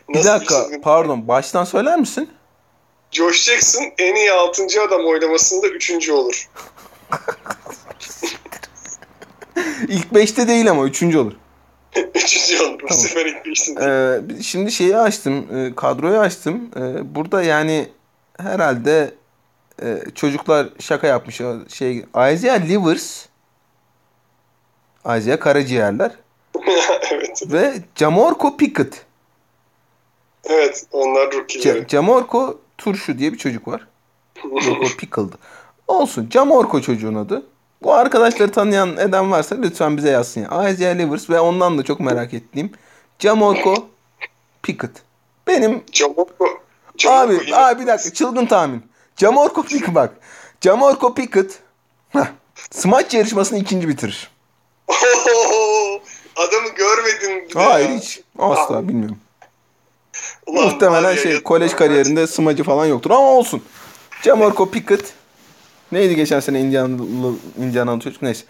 bir dakika bir pardon baştan söyler misin? Josh Jackson en iyi 6. adam oynamasında 3. olur. İlk 5'te değil ama 3. olur. Üçüncü olur. Bu tamam. sefer beşinde. Ee, şimdi şeyi açtım. E, kadroyu açtım. E, burada yani herhalde e, çocuklar şaka yapmış. Şey, Isaiah Livers Isaiah Karaciğerler evet. ve Jamorko Pickett. Evet onlar rookie'leri. C- Jamorko Turşu diye bir çocuk var. Yok o. Olsun. Jamorko çocuğun adı. Bu arkadaşları tanıyan eden varsa lütfen bize yazsın. Ya. Isaiah Livers ve ondan da çok merak ettiğim Jamorko Pickett. Benim Jamorko Abi, abi bir dakika çılgın tahmin. Jamorko Pickett bak. Jamorko Pickett smaç yarışmasını ikinci bitirir. Adamı görmedin. Hayır hiç. Asla bilmiyorum. Ulan Muhtemelen ya, şey kolej kariyerinde smacı falan yoktur ama olsun. Jamorko Pickett neydi geçen sene Indianalı Indianalı çocuk neyse.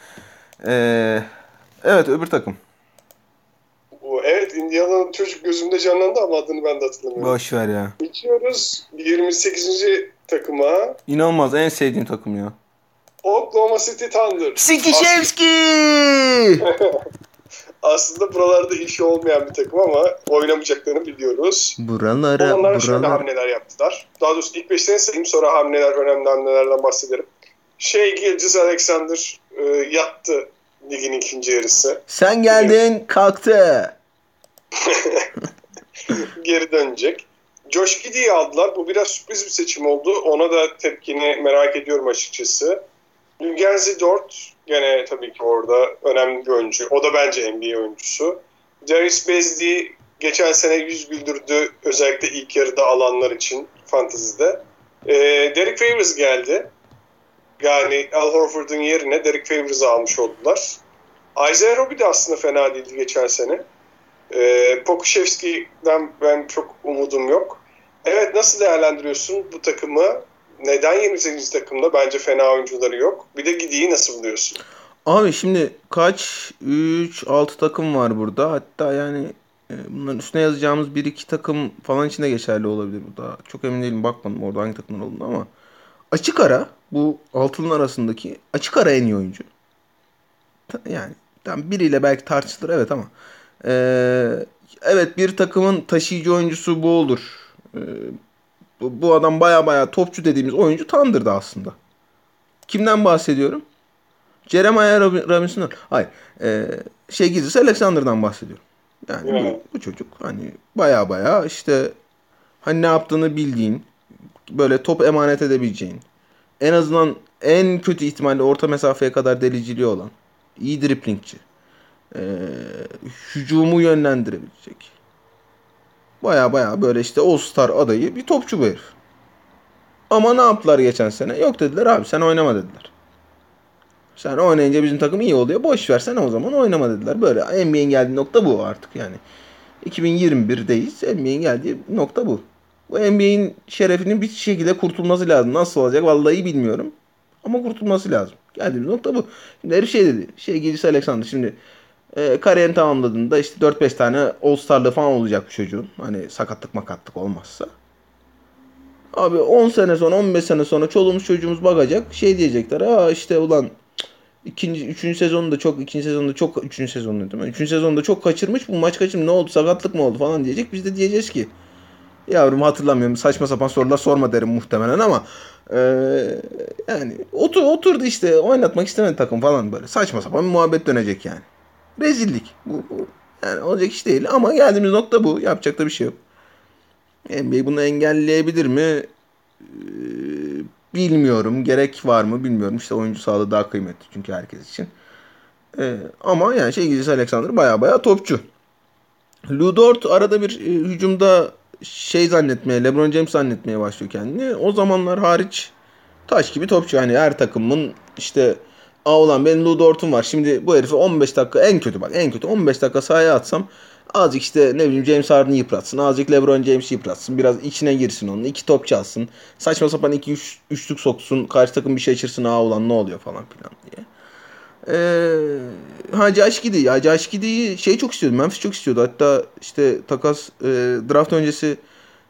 Ee, evet öbür takım. O, Evet Indiana'nın çocuk gözümde canlandı ama adını ben de hatırlamıyorum. Boş ver ya. Geçiyoruz 28. takıma. İnanılmaz en sevdiğim takım ya. Oklahoma City Thunder. Sikişevski! Aslında buralarda işi olmayan bir takım ama oynamayacaklarını biliyoruz. Buralara, Onlara şöyle buralara. hamleler yaptılar. Daha doğrusu ilk beşlerini sayayım sonra hamleler, önemli hamlelerden bahsederim. Şey Gilgis Alexander e, yattı ligin ikinci yarısı. Sen geldin kalktı. Geri dönecek. Josh Giddey'i aldılar. Bu biraz sürpriz bir seçim oldu. Ona da tepkini merak ediyorum açıkçası. Lugenzi Dort gene tabii ki orada önemli bir oyuncu. O da bence NBA oyuncusu. Darius Bezdi geçen sene yüz güldürdü. Özellikle ilk yarıda alanlar için fantezide. Ee, Derek Favors geldi. Yani Al Horford'un yerine Derek Favors'ı almış oldular. Isaiah Roby de aslında fena değildi geçen sene. Ee, Pokuševski'den ben çok umudum yok. Evet nasıl değerlendiriyorsun bu takımı? Neden 28. takımda? Bence fena oyuncuları yok. Bir de Gidi'yi nasıl buluyorsun? Abi şimdi kaç 3 6 takım var burada. Hatta yani e, bunların üstüne yazacağımız 1 2 takım falan için de geçerli olabilir bu da. Çok emin değilim bakmadım orada hangi takımlar olduğunu ama açık ara bu altının arasındaki açık ara en iyi oyuncu. Yani tam biriyle belki tartışılır evet ama e, evet bir takımın taşıyıcı oyuncusu bu olur. E, bu, bu adam baya baya topçu dediğimiz oyuncu Thunder'da aslında. Kimden bahsediyorum? Jeremiah Rob- Robinson'dan. Hayır. E, şey gizlisi Alexander'dan bahsediyorum. Yani Yani. bu, bu çocuk hani baya baya işte hani ne yaptığını bildiğin böyle top emanet edebileceğin en azından en kötü ihtimalle orta mesafeye kadar deliciliği olan iyi driplingçi e, hücumu yönlendirebilecek baya baya böyle işte All Star adayı bir topçu bu herif. Ama ne yaptılar geçen sene? Yok dediler abi sen oynama dediler. Sen oynayınca bizim takım iyi oluyor. Boş versene o zaman oynama dediler. Böyle NBA'in geldiği nokta bu artık yani. 2021'deyiz. NBA'in geldiği nokta bu. Bu NBA'in şerefinin bir şekilde kurtulması lazım. Nasıl olacak vallahi bilmiyorum. Ama kurtulması lazım. Geldiğimiz nokta bu. Şimdi herif şey dedi. Şey gecesi Alexander şimdi e, kariyerini tamamladığında işte 4-5 tane All Star'lığı falan olacak bu çocuğun. Hani sakatlık makatlık olmazsa. Abi 10 sene sonra 15 sene sonra çoluğumuz çocuğumuz bakacak. Şey diyecekler. Aa işte ulan ikinci, üçüncü sezonda çok ikinci sezonda çok üçüncü sezonda değil mi? Üçüncü sezonda çok kaçırmış. Bu maç kaçırmış. Ne oldu? Sakatlık mı oldu falan diyecek. Biz de diyeceğiz ki yavrum hatırlamıyorum. Saçma sapan sorular sorma derim muhtemelen ama eee, yani otur, oturdu işte oynatmak istemedi takım falan böyle. Saçma sapan bir muhabbet dönecek yani. Rezillik. Bu, bu yani olacak iş değil ama geldiğimiz nokta bu. Yapacak da bir şey yok. NBA bunu engelleyebilir mi? Ee, bilmiyorum. Gerek var mı bilmiyorum. İşte oyuncu sağlığı daha kıymetli çünkü herkes için. Ee, ama yani şey Gilgis Alexander baya baya topçu. Lou Dort arada bir e, hücumda şey zannetmeye, LeBron James zannetmeye başlıyor kendini. O zamanlar hariç taş gibi topçu. Hani her takımın işte Aa ulan benim Lou Dort'um var. Şimdi bu herifi 15 dakika en kötü bak en kötü 15 dakika sahaya atsam azıcık işte ne bileyim James Harden'ı yıpratsın. Azıcık LeBron James'i yıpratsın. Biraz içine girsin onun. iki top çalsın. Saçma sapan iki üç, üçlük soksun. Karşı takım bir şey şaşırsın. Aa ulan ne oluyor falan filan diye. Ee, ha Josh Giddey. Ya Josh Giddey'i şey çok istiyordu. Memphis çok istiyordu. Hatta işte takas e, draft öncesi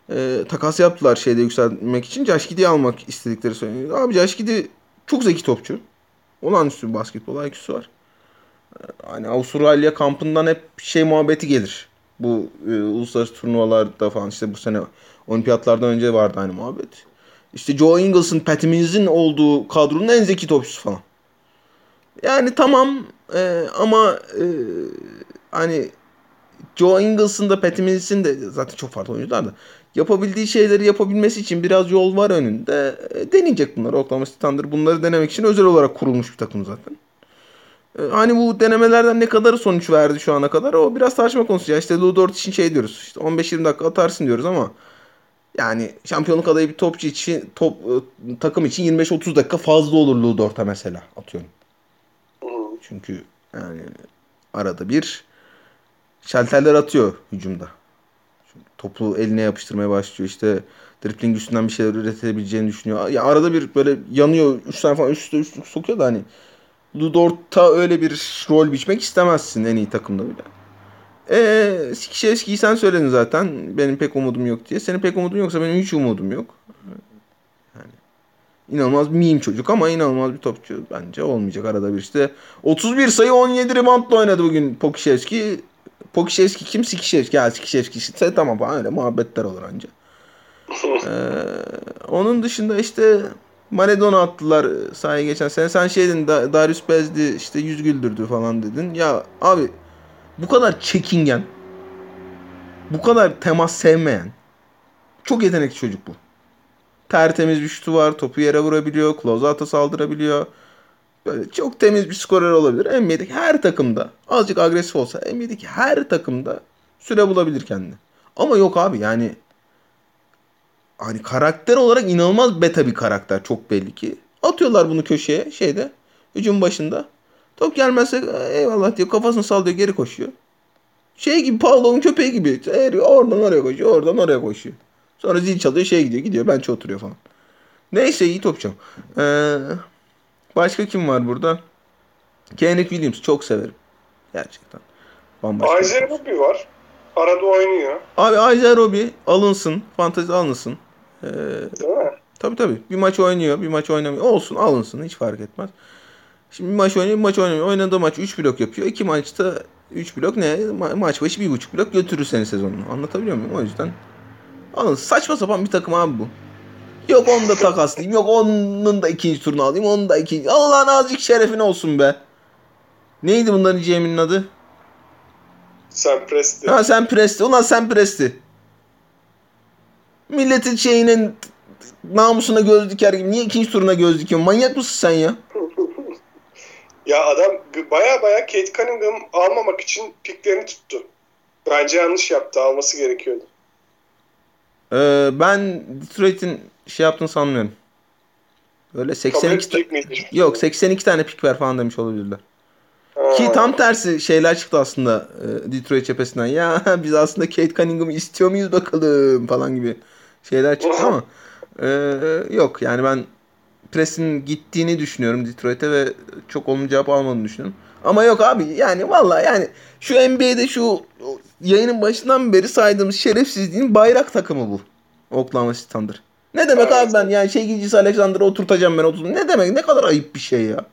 e, takas yaptılar şeyde yükselmek için. Giddey'i almak istedikleri söyleniyor. Abi Giddey çok zeki topçu. Olağanüstü bir basketbol IQ'su var. Ee, Hani Avustralya kampından hep şey muhabbeti gelir. Bu e, uluslararası turnuvalarda falan işte bu sene olimpiyatlardan önce vardı aynı muhabbet. İşte Joe Ingles'ın, Patty Mills'in olduğu kadronun en zeki topçusu falan. Yani tamam e, ama e, hani Joe Ingles'ın da Patty Mills'in de zaten çok farklı oyuncular da yapabildiği şeyleri yapabilmesi için biraz yol var önünde. E, deneyecek bunları. Oklahoma City Thunder bunları denemek için özel olarak kurulmuş bir takım zaten. E, hani bu denemelerden ne kadar sonuç verdi şu ana kadar o biraz tartışma konusu. Ya işte Lou Dort için şey diyoruz. İşte 15-20 dakika atarsın diyoruz ama yani şampiyonluk adayı bir topçu için top e, takım için 25-30 dakika fazla olur Lou Dort'a mesela atıyorum. Çünkü yani arada bir şalterler atıyor hücumda. Topu eline yapıştırmaya başlıyor. İşte dripling üstünden bir şeyler üretebileceğini düşünüyor. Ya arada bir böyle yanıyor. Üç tane falan üst üste sokuyor da hani Ludort'a öyle bir rol biçmek istemezsin en iyi takımda bile. Eee Sikişevski'yi sen söyledin zaten. Benim pek umudum yok diye. Senin pek umudun yoksa benim hiç umudum yok. Yani inanılmaz miyim çocuk ama inanılmaz bir topçu bence olmayacak arada bir işte. 31 sayı 17 reboundla oynadı bugün Pokişevski. Pokişevski kim? Sikişevski. Ya Sikişevski ise tamam falan öyle muhabbetler olur anca. ee, onun dışında işte Maradona attılar sahaya geçen sene. Sen şeydin Darius Bezdi işte yüz güldürdü falan dedin. Ya abi bu kadar çekingen, bu kadar temas sevmeyen çok yetenekli çocuk bu. Tertemiz bir şutu var, topu yere vurabiliyor, closeout'a saldırabiliyor. Böyle çok temiz bir skorer olabilir. NBA'deki her takımda azıcık agresif olsa NBA'deki her takımda süre bulabilir kendini. Ama yok abi yani hani karakter olarak inanılmaz beta bir karakter çok belli ki. Atıyorlar bunu köşeye şeyde hücum başında. Top gelmezse eyvallah diyor kafasını sallıyor geri koşuyor. Şey gibi Pavlov'un köpeği gibi. Eriyor, oradan oraya koşuyor oradan oraya koşuyor. Sonra zil çalıyor şey gidiyor gidiyor bençe oturuyor falan. Neyse iyi topçu. Ee, başka kim var burada? Kenneth Williams çok severim. Gerçekten. Bambaşka. Isaiah Roby var. Arada oynuyor. Abi Isaiah Roby alınsın. Fantezi alınsın. Ee, Değil mi? Tabii tabii. Bir maç oynuyor, bir maç oynamıyor. Olsun alınsın hiç fark etmez. Şimdi bir maç oynuyor, bir maç oynamıyor. Oynadığı maç 3 blok yapıyor. 2 maçta 3 blok ne? Ma- maç başı 1,5 blok götürür seni sezonunu. Anlatabiliyor muyum? O yüzden alın. Saçma sapan bir takım abi bu. Yok onu da takaslayayım. Yok onun da ikinci turunu alayım. Onun da ikinci. Allah'ın azıcık şerefine olsun be. Neydi bunların GM'inin adı? Sen Presti. Ha sen Presti. Ulan sen Presti. Milletin şeyinin namusuna göz diker gibi. Niye ikinci turuna göz dikiyorsun? Manyak mısın sen ya? ya adam baya baya Kate Cunningham almamak için piklerini tuttu. Bence yanlış yaptı. Alması gerekiyordu. Ee, ben Detroit'in şey yaptığını sanmıyorum. Böyle 82 ta- Yok 82 tane pik ver falan demiş olabilirler. Ha. Ki tam tersi şeyler çıktı aslında e, Detroit cephesinden. Ya biz aslında Kate Cunningham'ı istiyor muyuz bakalım falan gibi şeyler çıktı ama e, yok yani ben Press'in gittiğini düşünüyorum Detroit'e ve çok olumlu cevap almadığını düşünüyorum. Ama yok abi yani vallahi yani şu NBA'de şu yayının başından beri saydığımız şerefsizliğin bayrak takımı bu. Oklahoma City Thunder. Ne demek abi ben yani şey gidicisi Alexander'ı oturtacağım ben oturtacağım. Ne demek ne kadar ayıp bir şey ya.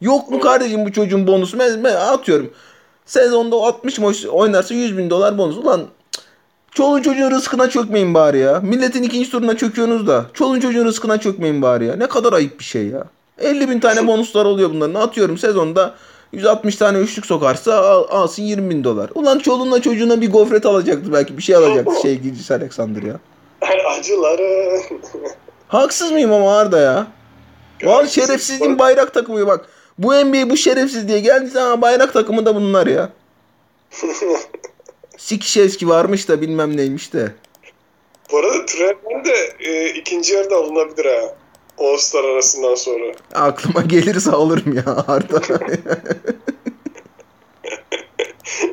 Yok mu kardeşim bu çocuğun bonusu? Ben, ben atıyorum. Sezonda 60 maç oynarsa 100 bin dolar bonus. Ulan çoluğun çocuğun rızkına çökmeyin bari ya. Milletin ikinci turuna çöküyorsunuz da. Çoluğun çocuğun rızkına çökmeyin bari ya. Ne kadar ayıp bir şey ya. 50 bin tane bonuslar oluyor bunların. Atıyorum sezonda 160 tane üçlük sokarsa al, alsın 20 bin dolar. Ulan çoluğuna çocuğuna bir gofret alacaktı belki. Bir şey alacaktı şey gidicisi Alexander ya. Acıları. Haksız mıyım ama Arda ya? Var şerefsizliğin bayrak takımı bak. Bu NBA bu şerefsiz diye geldi ama bayrak takımı da bunlar ya. Sikişevski varmış da bilmem neymiş de. Bu arada Trevor de e, ikinci yarıda alınabilir ha. All-Star arasından sonra. Aklıma gelirse alırım ya Arda.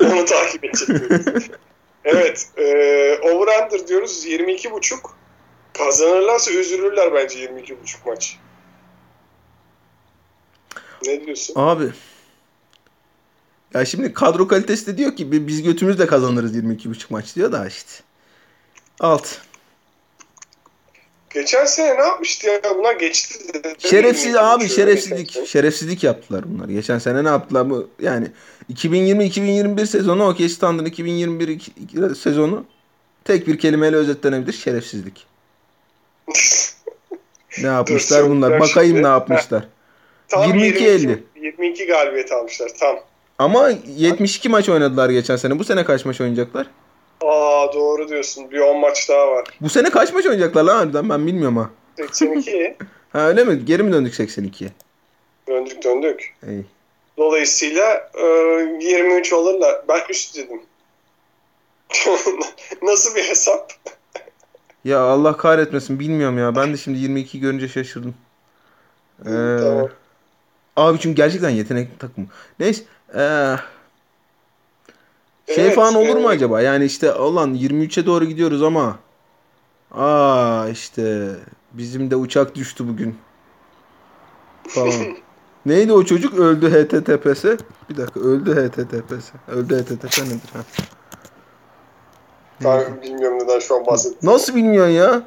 Onu takip edeceğiz. Evet. E, over-under diyoruz 22.5. Kazanırlarsa üzülürler bence 22.5 maç. Ne diyorsun? Abi. Ya şimdi kadro kalitesi de diyor ki biz götümüzle kazanırız 22.5 maç diyor da işte. Alt. Geçen sene ne yapmıştı ya? Bunlar geçti. Şerefsiz abi şerefsizlik. Şerefsizlik yaptılar bunlar. Geçen sene ne yaptılar bu? Yani 2020-2021 sezonu OKC Stand'ın 2021 sezonu tek bir kelimeyle özetlenebilir. Şerefsizlik. ne yapmışlar bunlar? Bakayım ne yapmışlar. Tam 22-50. 22 galibiyet almışlar tam. Ama 72 maç oynadılar geçen sene. Bu sene kaç maç oynayacaklar? Aa doğru diyorsun. Bir 10 maç daha var. Bu sene kaç maç oynayacaklar lan harbiden ben bilmiyorum ha. 82. ha öyle mi? Geri mi döndük 82'ye? Döndük döndük. İyi. Dolayısıyla e, 23 olurlar. Ben üst dedim. Nasıl bir hesap? ya Allah kahretmesin bilmiyorum ya. Ben de şimdi 22 görünce şaşırdım. Ee, tamam. Abi çünkü gerçekten yetenekli takım. Neyse. Ee, Şey Evet, falan olur mu evet. acaba? Yani işte olan 23'e doğru gidiyoruz ama aa işte bizim de uçak düştü bugün falan. Neydi o çocuk? Öldü HTTPS. Bir dakika öldü HTTPS. Öldü HTTP nedir ha? Ben bilmiyorum neden şu an bahsettim. Nasıl bilmiyorsun ya?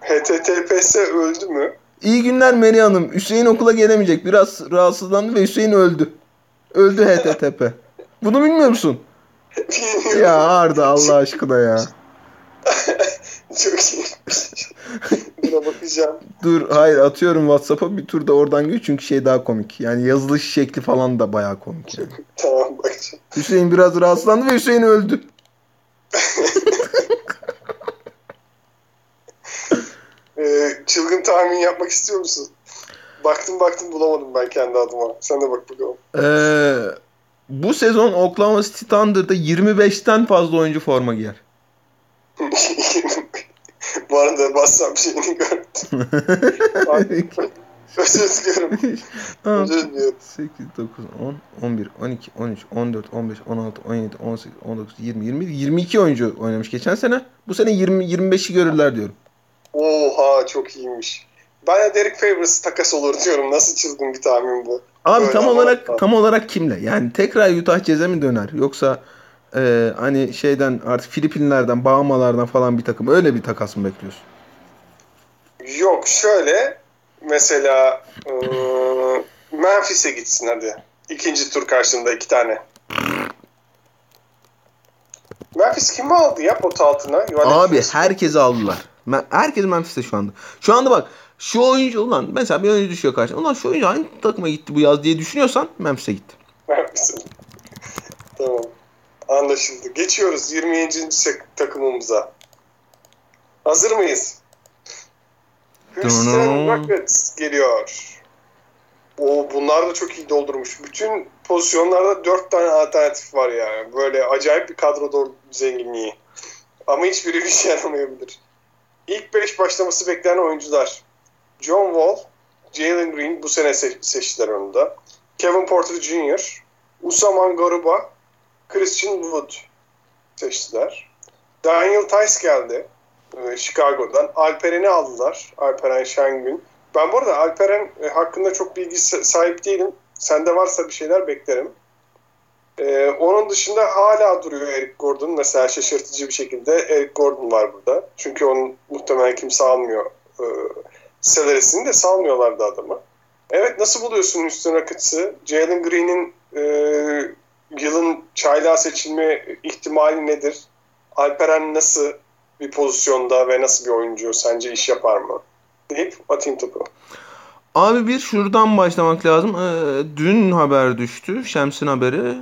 HTTPS öldü mü? İyi günler Meri Hanım. Hüseyin okula gelemeyecek. Biraz rahatsızlandı ve Hüseyin öldü. Öldü HTTP. Bunu bilmiyor musun? Bilmiyorum. Ya Arda Allah aşkına ya. Çok iyi. Buna bakacağım. Dur hayır atıyorum WhatsApp'a bir tur da oradan gör çünkü şey daha komik. Yani yazılış şekli falan da bayağı komik yani. Tamam bakacağım. Hüseyin biraz rahatsızlandı ve Hüseyin öldü. Ee, çılgın tahmin yapmak istiyor musun? Baktım baktım bulamadım ben kendi adıma. Sen de bak bakalım. Ee, bu sezon Oklahoma City Thunder'da 25'ten fazla oyuncu forma giyer. Bu arada bassam şeyini gördüm. Özür diliyorum. Özür diliyorum. 8, 9, 10, 11, 12, 13, 14, 15, 16, 17, 18, 19, 20, 20, 22 oyuncu oynamış geçen sene. Bu sene 20, 25'i görürler diyorum. Oha çok iyiymiş. Ben de Derek Favors takas olur diyorum. Nasıl çılgın bir tahmin bu. Abi Böyle tam olarak tam olarak kimle? Yani tekrar Utah Jazz'e mi döner? Yoksa e, hani şeyden artık Filipinlerden, Bahamalardan falan bir takım öyle bir takas mı bekliyorsun? Yok şöyle mesela ıı, Memphis'e gitsin hadi. İkinci tur karşında iki tane. Memphis kimi aldı ya pot altına? Yuvarlak Abi Memphis. herkesi aldılar. Herkes Memphis'te şu anda. Şu anda bak şu oyuncu ulan mesela bir oyuncu düşüyor karşına. Ulan şu oyuncu hangi takıma gitti bu yaz diye düşünüyorsan Memphis'e gitti. Memphis'e. tamam. Anlaşıldı. Geçiyoruz 20. sek- takımımıza. Hazır mıyız? Houston. Rockets geliyor. O bunlar da çok iyi doldurmuş. Bütün pozisyonlarda dört tane alternatif var yani. Böyle acayip bir kadro zenginliği. Ama hiçbiri bir şey yaramayabilir. İlk beş başlaması beklenen oyuncular. John Wall, Jalen Green bu sene se- seçtiler onu da. Kevin Porter Jr., Usman Garuba, Christian Wood seçtiler. Daniel Tice geldi e, Chicago'dan. Alperen'i aldılar. Alperen Şengün. Ben bu arada Alperen e, hakkında çok bilgi sa- sahip değilim. Sende varsa bir şeyler beklerim. E, onun dışında hala duruyor Eric Gordon. Mesela şaşırtıcı bir şekilde Eric Gordon var burada. Çünkü onun muhtemelen kimse almıyor. E, salary'sini de salmıyorlardı adamı. Evet nasıl buluyorsun Houston Rockets'ı? Jalen Green'in e, yılın çaylağı seçilme ihtimali nedir? Alperen nasıl bir pozisyonda ve nasıl bir oyuncu sence iş yapar mı? Deyip atayım topu. Abi bir şuradan başlamak lazım. Ee, dün haber düştü. Şems'in haberi.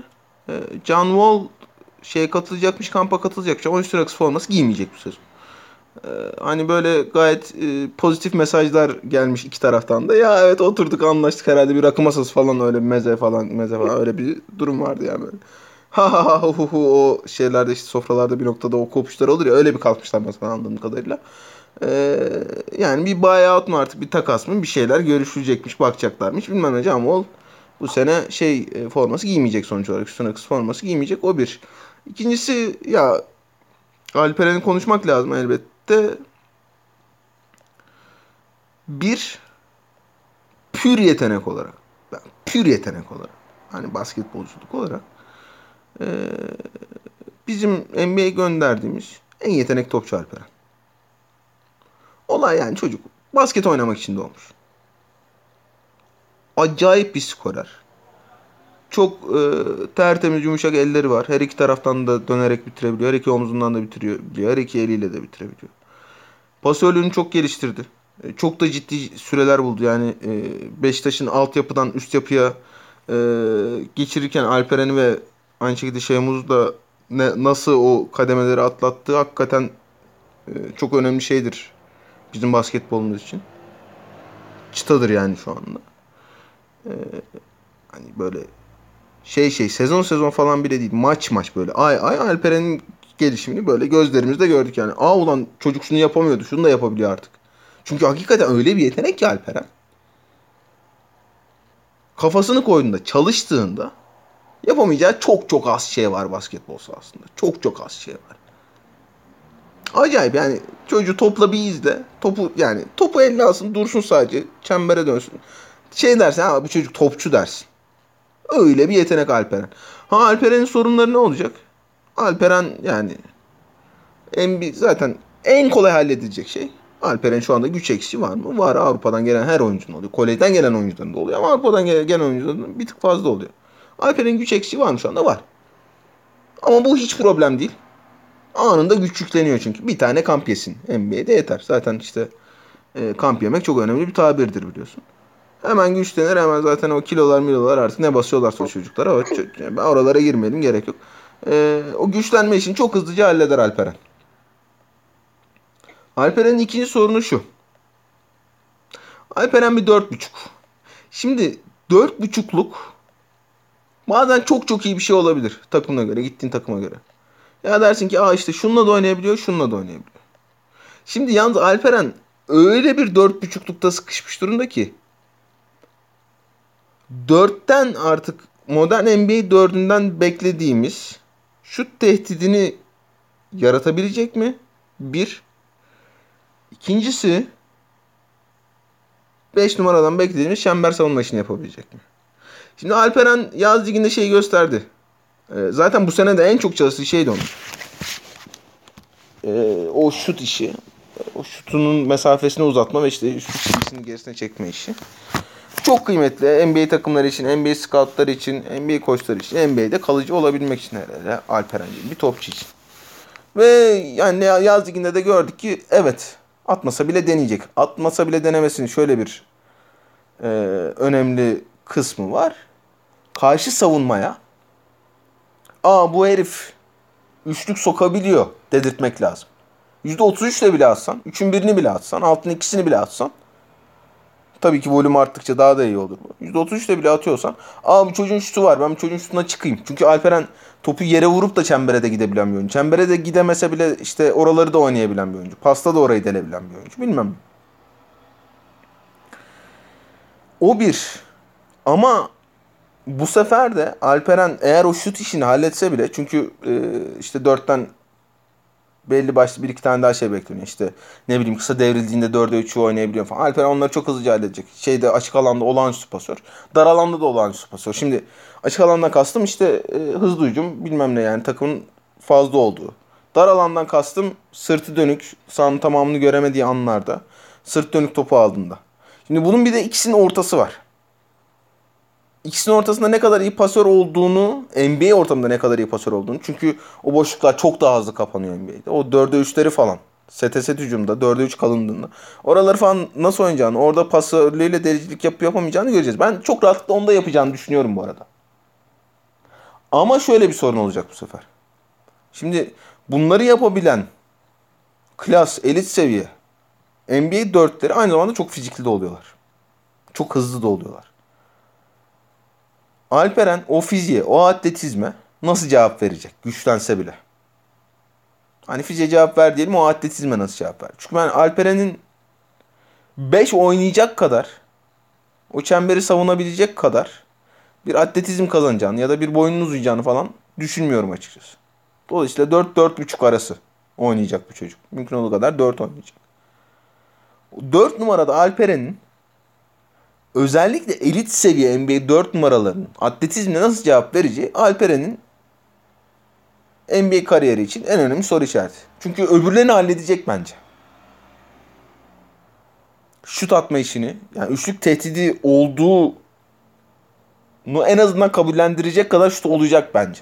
Ee, John Wall şey katılacakmış, kampa katılacakmış ama Houston Rockets forması giymeyecek bu sezon. Ee, hani böyle gayet e, pozitif mesajlar gelmiş iki taraftan da. Ya evet oturduk anlaştık herhalde bir rakı masası falan öyle meze falan meze falan öyle bir durum vardı yani böyle. Ha ha ha hu hu o şeylerde işte sofralarda bir noktada o kopuşlar olur ya öyle bir kalkmışlar mesela anladığım kadarıyla. Ee, yani bir buyout mu artık bir takas mı bir şeyler görüşülecekmiş bakacaklarmış bilmem ne Wall bu sene şey e, forması giymeyecek sonuç olarak üstüne kız forması giymeyecek o bir. İkincisi ya Alperen'i konuşmak lazım elbette. Bir pür yetenek olarak pür yetenek olarak hani basketbolculuk olarak bizim NBA gönderdiğimiz en yetenek topçu Alperen. Olay yani çocuk basket oynamak için doğmuş. Acayip bir skorer. Çok e, tertemiz yumuşak elleri var. Her iki taraftan da dönerek bitirebiliyor. Her iki omzundan da bitiriyor. Her iki eliyle de bitirebiliyor. Pasörlüğünü çok geliştirdi. E, çok da ciddi süreler buldu. Yani e, Beşiktaş'ın altyapıdan üst yapıya e, geçirirken Alperen'i ve aynı şekilde Şeymuz'u da nasıl o kademeleri atlattığı hakikaten çok önemli şeydir bizim basketbolumuz için. Çıtadır yani şu anda. Hani böyle şey şey sezon sezon falan bile değil. Maç maç böyle. Ay ay Alperen'in gelişimini böyle gözlerimizde gördük yani. Aa ulan çocuk şunu yapamıyordu. Şunu da yapabiliyor artık. Çünkü hakikaten öyle bir yetenek ki Alperen. Kafasını koyduğunda, çalıştığında Yapamayacağı çok çok az şey var basketbol sahasında. Çok çok az şey var. Acayip yani çocuğu topla bir izle. Topu yani topu eline alsın dursun sadece. Çembere dönsün. Şey dersin ha bu çocuk topçu dersin. Öyle bir yetenek Alperen. Ha Alperen'in sorunları ne olacak? Alperen yani en zaten en kolay halledilecek şey. Alperen şu anda güç eksiği var mı? Var. Avrupa'dan gelen her oyuncunun oluyor. Kolejden gelen oyuncuların da oluyor ama Avrupa'dan gelen oyuncuların bir tık fazla oluyor. Alperen'in güç eksiği var mı şu anda? Var. Ama bu hiç problem değil. Anında güç yükleniyor çünkü. Bir tane kamp yesin. NBA'de yeter. Zaten işte e, kamp yemek çok önemli bir tabirdir biliyorsun. Hemen güçlenir hemen zaten o kilolar milolar artık ne basıyorlarsa o çocuklara. O, ben oralara girmeyelim gerek yok. E, o güçlenme için çok hızlıca halleder Alperen. Alperen'in ikinci sorunu şu. Alperen bir dört buçuk. Şimdi dört buçukluk bazen çok çok iyi bir şey olabilir takımına göre, gittiğin takıma göre. Ya dersin ki aa işte şununla da oynayabiliyor, şununla da oynayabiliyor. Şimdi yalnız Alperen öyle bir dört buçuklukta sıkışmış durumda ki dörtten artık modern NBA dördünden beklediğimiz şut tehdidini yaratabilecek mi? Bir. İkincisi 5 numaradan beklediğimiz çember savunma işini yapabilecek mi? Şimdi Alperen yaz liginde şeyi gösterdi. Ee, zaten bu sene de en çok çalıştığı şeydi onun. Ee, o şut işi. O şutunun mesafesini uzatma ve işte şut gerisine çekme işi. Çok kıymetli NBA takımları için, NBA scoutları için, NBA koçları için, NBA'de kalıcı olabilmek için herhalde Alperen gibi bir topçu için. Ve yani yaz liginde de gördük ki evet Atmasa bile deneyecek. Atmasa bile denemesinin şöyle bir e, önemli kısmı var. Karşı savunmaya aa bu herif üçlük sokabiliyor dedirtmek lazım. %33 ile bile atsan, 3'ün birini bile atsan, altın ikisini bile atsan tabii ki volüm arttıkça daha da iyi olur. %33 ile bile atıyorsan aa bu çocuğun şutu var ben bu çocuğun şutuna çıkayım. Çünkü Alperen topu yere vurup da çembere de gidebilen bir oyuncu. Çembere de gidemese bile işte oraları da oynayabilen bir oyuncu. Pasta da orayı delebilen bir oyuncu. Bilmem. O bir. Ama bu sefer de Alperen eğer o şut işini halletse bile çünkü işte dörtten belli başlı bir iki tane daha şey bekleniyor. İşte ne bileyim kısa devrildiğinde 4'e 3'ü oynayabiliyor falan. Alper onları çok hızlıca halledecek. Şeyde açık alanda olağanüstü pasör. Dar alanda da olağanüstü pasör. Şimdi açık alandan kastım işte e, hızlı hücum bilmem ne yani takımın fazla olduğu. Dar alandan kastım sırtı dönük sahanın tamamını göremediği anlarda. Sırt dönük topu aldığında. Şimdi bunun bir de ikisinin ortası var ikisinin ortasında ne kadar iyi pasör olduğunu, NBA ortamında ne kadar iyi pasör olduğunu. Çünkü o boşluklar çok daha hızlı kapanıyor NBA'de. O 4'e 3'leri falan. Sete set hücumda 4'e 3 kalındığında. Oraları falan nasıl oynayacağını, orada pasörlüğüyle dericilik yapıp yapamayacağını göreceğiz. Ben çok rahatlıkla onda yapacağını düşünüyorum bu arada. Ama şöyle bir sorun olacak bu sefer. Şimdi bunları yapabilen klas, elit seviye NBA 4'leri aynı zamanda çok fizikli de oluyorlar. Çok hızlı da oluyorlar. Alperen o fiziğe, o atletizme nasıl cevap verecek güçlense bile? Hani fiziğe cevap ver diyelim o atletizme nasıl cevap ver? Çünkü ben Alperen'in 5 oynayacak kadar o çemberi savunabilecek kadar bir atletizm kazanacağını ya da bir boyunun uzayacağını falan düşünmüyorum açıkçası. Dolayısıyla 4-4,5 arası oynayacak bu çocuk. Mümkün olduğu kadar 4 oynayacak. 4 numarada Alperen'in özellikle elit seviye NBA 4 numaralarının atletizmle nasıl cevap vereceği Alperen'in NBA kariyeri için en önemli soru işareti. Çünkü öbürlerini halledecek bence. Şut atma işini, yani üçlük tehdidi olduğunu en azından kabullendirecek kadar şut olacak bence.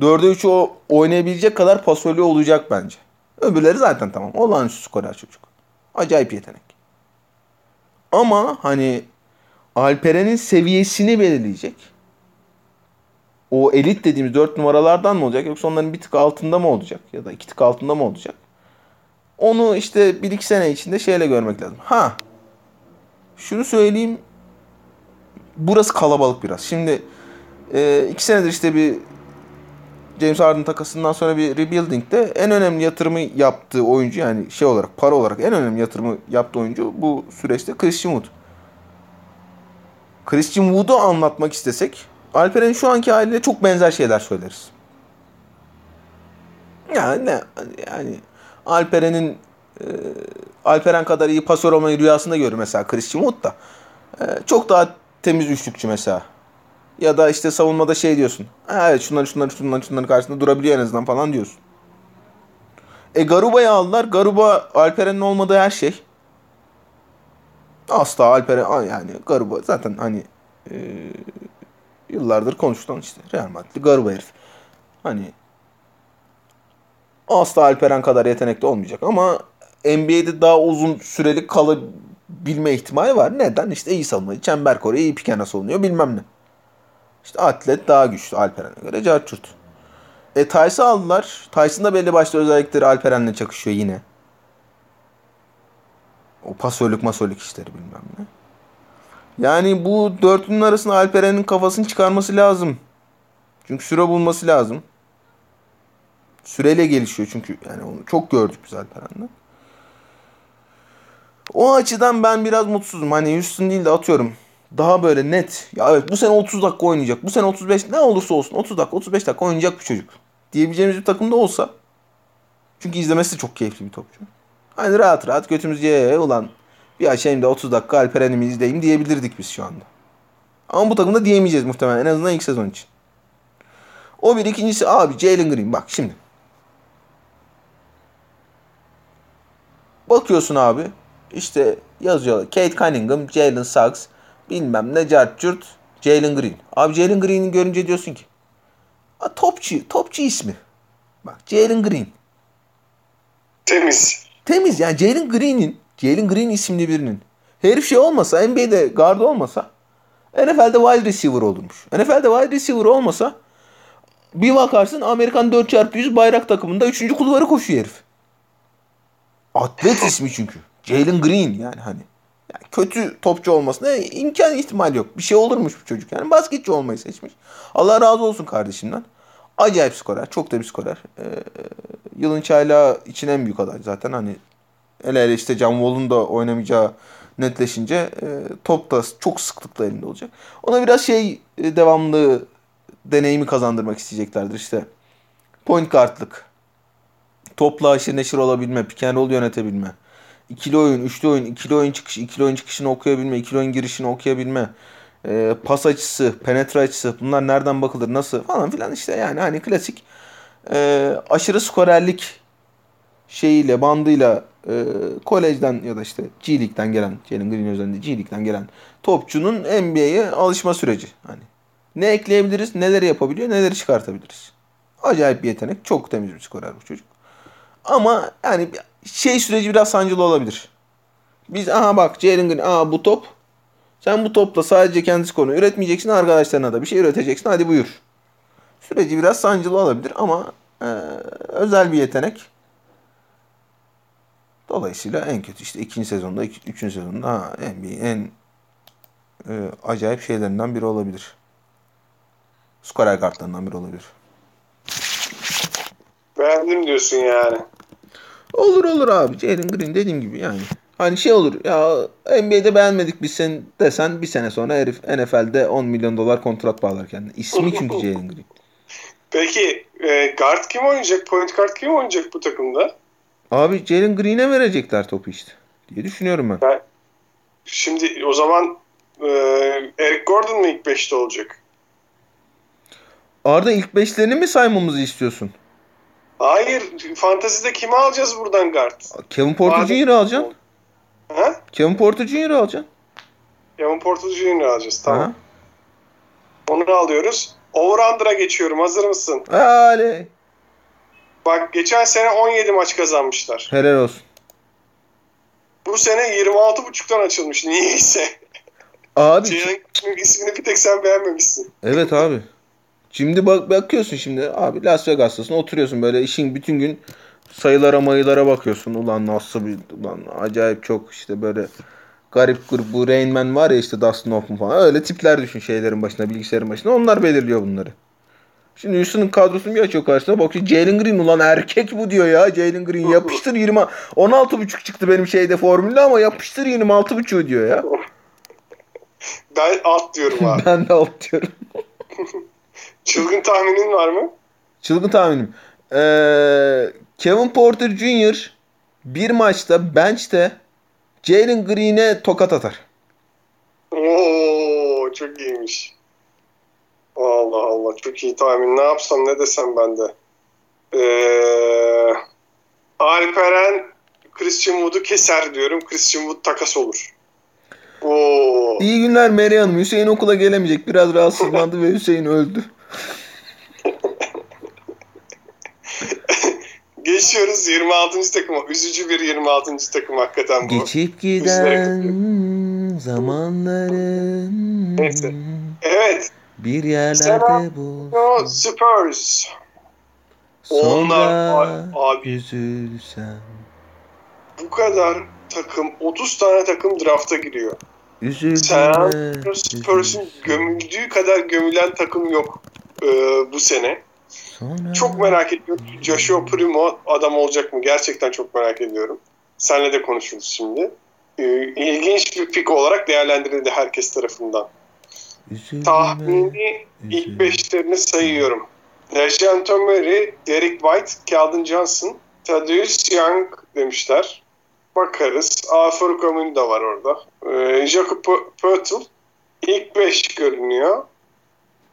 4'e 3'ü o oynayabilecek kadar pasörlü olacak bence. Öbürleri zaten tamam. Olağanüstü skorer çocuk. Acayip yetenek. Ama hani Alperen'in seviyesini belirleyecek. O elit dediğimiz 4 numaralardan mı olacak yoksa onların bir tık altında mı olacak ya da iki tık altında mı olacak? Onu işte 1-2 sene içinde şeyle görmek lazım. Ha şunu söyleyeyim burası kalabalık biraz. Şimdi e, iki senedir işte bir James Harden takasından sonra bir rebuilding'de en önemli yatırımı yaptığı oyuncu yani şey olarak para olarak en önemli yatırımı yaptığı oyuncu bu süreçte Christian Wood. Christian Wood'u anlatmak istesek Alperen'in şu anki haliyle çok benzer şeyler söyleriz. Yani ne yani Alperen'in e, Alperen kadar iyi pasör olmayı rüyasında görür mesela Christian Wood da. E, çok daha temiz üçlükçü mesela. Ya da işte savunmada şey diyorsun. Evet şunların şunların şunların şunların karşısında durabiliyor en azından falan diyorsun. E Garuba'yı aldılar. Garuba Alperen'in olmadığı her şey. Asla Alperen yani Garuba zaten hani e, yıllardır konuşulan işte Real Madrid Garuba herif. Hani asla Alperen kadar yetenekli olmayacak ama NBA'de daha uzun süreli kalabilme ihtimali var. Neden? İşte iyi savunmacı, çember koruyor, iyi pikena savunuyor bilmem ne. İşte atlet daha güçlü Alperen'e göre carçurt. E Tyson aldılar. Tyson da belli başlı özellikleri Alperen'le çakışıyor yine. O pasörlük masörlük işleri bilmem ne. Yani bu dörtlünün arasında Alperen'in kafasını çıkarması lazım. Çünkü süre bulması lazım. Süreyle gelişiyor çünkü yani onu çok gördük biz Alperen'den. O açıdan ben biraz mutsuzum. Hani Houston değil de atıyorum. Daha böyle net. Ya evet bu sene 30 dakika oynayacak. Bu sene 35 ne olursa olsun 30 dakika 35 dakika oynayacak bir çocuk. Diyebileceğimiz bir takımda olsa. Çünkü izlemesi çok keyifli bir topçu. Hani rahat rahat götümüz ye ulan bir açayım da 30 dakika Alperen'imi izleyeyim diyebilirdik biz şu anda. Ama bu takımda diyemeyeceğiz muhtemelen en azından ilk sezon için. O bir ikincisi abi Jalen Green bak şimdi. Bakıyorsun abi işte yazıyor Kate Cunningham, Jalen Suggs bilmem ne Cartcurt, Jalen Green. Abi Jalen Green'i görünce diyorsun ki a, topçu, topçu ismi. Bak Jalen Green. Temiz. Temiz yani Jalen Green'in Jalen Green isimli birinin herif şey olmasa NBA'de guard olmasa NFL'de wide receiver olurmuş. NFL'de wide receiver olmasa bir bakarsın Amerikan 4x100 bayrak takımında 3. kulvarı koşuyor herif. Atlet ismi çünkü. Jalen Green yani hani. Yani kötü topçu olmasına imkan ihtimal yok. Bir şey olurmuş bu çocuk yani. Basketçi olmayı seçmiş. Allah razı olsun kardeşimden. Acayip skorer. Çok da bir skorer. Ee, yılın çaylağı için en büyük aday zaten. Hani hele hele işte John Wall'un da oynamayacağı netleşince e, top da çok sıklıkla elinde olacak. Ona biraz şey e, devamlı deneyimi kazandırmak isteyeceklerdir işte. Point guardlık. Topla aşırı neşir olabilme, pick and yönetebilme. İkili oyun, üçlü oyun, ikili oyun çıkışı, ikili oyun çıkışını okuyabilme, ikili oyun girişini okuyabilme. E, pas açısı, penetre açısı bunlar nereden bakılır, nasıl falan filan işte yani hani klasik e, aşırı skorerlik şeyiyle, bandıyla e, kolejden ya da işte G League'den gelen, Jalen Green özelinde G League'den gelen topçunun NBA'ye alışma süreci. Hani ne ekleyebiliriz, neleri yapabiliyor, neleri çıkartabiliriz. Acayip bir yetenek. Çok temiz bir skorer bu çocuk. Ama yani şey süreci biraz sancılı olabilir. Biz aha bak Jalen Green, aha bu top. Sen bu topla sadece kendi skorunu üretmeyeceksin. Arkadaşlarına da bir şey üreteceksin. Hadi buyur. Süreci biraz sancılı olabilir ama e, özel bir yetenek. Dolayısıyla en kötü işte ikinci sezonda, iki, üçüncü sezonda ha, NBA'in en e, acayip şeylerinden biri olabilir. Skorer kartlarından biri olabilir. Beğendim diyorsun yani. Olur olur abi. Jalen Green dediğim gibi yani. Hani şey olur ya NBA'de beğenmedik biz sen desen bir sene sonra herif NFL'de 10 milyon dolar kontrat bağlar kendine. İsmi çünkü Jalen Green. Peki e, guard kim oynayacak? Point guard kim oynayacak bu takımda? Abi Jalen Green'e verecekler topu işte diye düşünüyorum ben. ben şimdi o zaman e, Eric Gordon mu ilk 5'te olacak? Arda ilk beşlerini mi saymamızı istiyorsun? Hayır. Fantezide kimi alacağız buradan guard? Kevin Porter Jr. alacaksın. Ha? Kevin Porter Jr. alacaksın. Kevin Porter Jr. alacağız. Tamam. Ha. Onu alıyoruz. Over-under'a geçiyorum. Hazır mısın? Hadi. Bak geçen sene 17 maç kazanmışlar. Helal olsun. Bu sene 26.5'tan açılmış niyeyse. Abi. Jalen ismini bir tek sen beğenmemişsin. Evet abi. Şimdi bak bakıyorsun şimdi abi Las Vegas'tasın oturuyorsun böyle işin bütün gün sayılara mayılara bakıyorsun. Ulan nasıl bir ulan acayip çok işte böyle garip grup bu Rain Man var ya işte Dustin Hoffman falan öyle tipler düşün şeylerin başına bilgisayarın başına onlar belirliyor bunları. Şimdi Houston'ın kadrosunu bir açıyor karşısına bakıyor Jalen Green ulan erkek bu diyor ya Jalen Green yapıştır 20 16.5 çıktı benim şeyde formülde ama yapıştır 26.5 diyor ya. Ben alt diyorum abi. ben de alt diyorum. Çılgın tahminin var mı? Çılgın tahminim. Ee, Kevin Porter Jr. bir maçta bench'te Jalen Green'e tokat atar. Oo çok iyiymiş. Allah Allah çok iyi tahmin. Ne yapsam ne desem ben de. Ee, Alperen Christian Wood'u keser diyorum. Christian Wood takas olur. Oo. İyi günler Meryem Hanım. Hüseyin okula gelemeyecek. Biraz rahatsızlandı ve Hüseyin öldü. Geçiyoruz 26. takıma. Üzücü bir 26. takım hakikaten bu. Geçip giden zamanların Neyse. Evet. bir yerlerde. O Spurs. Onlar Sonra abi üzülsem. bu kadar takım 30 tane takım drafta giriyor. Üzülme. Sen Spurs'un gömüldüğü kadar gömülen takım yok e, bu sene. Sonra Çok merak ediyorum. Joshua Primo adam olacak mı? Gerçekten çok merak ediyorum. Seninle de konuşuruz şimdi. E, ilginç bir pik olarak değerlendirildi herkes tarafından. üzülme. Tahmini ilk beşlerini sayıyorum. Dejan Murray, Derek White, Calvin Johnson, Thaddeus Young demişler. Bakarız. Afur Komün de var orada. Ee, Jacob Pöttl ilk beş görünüyor.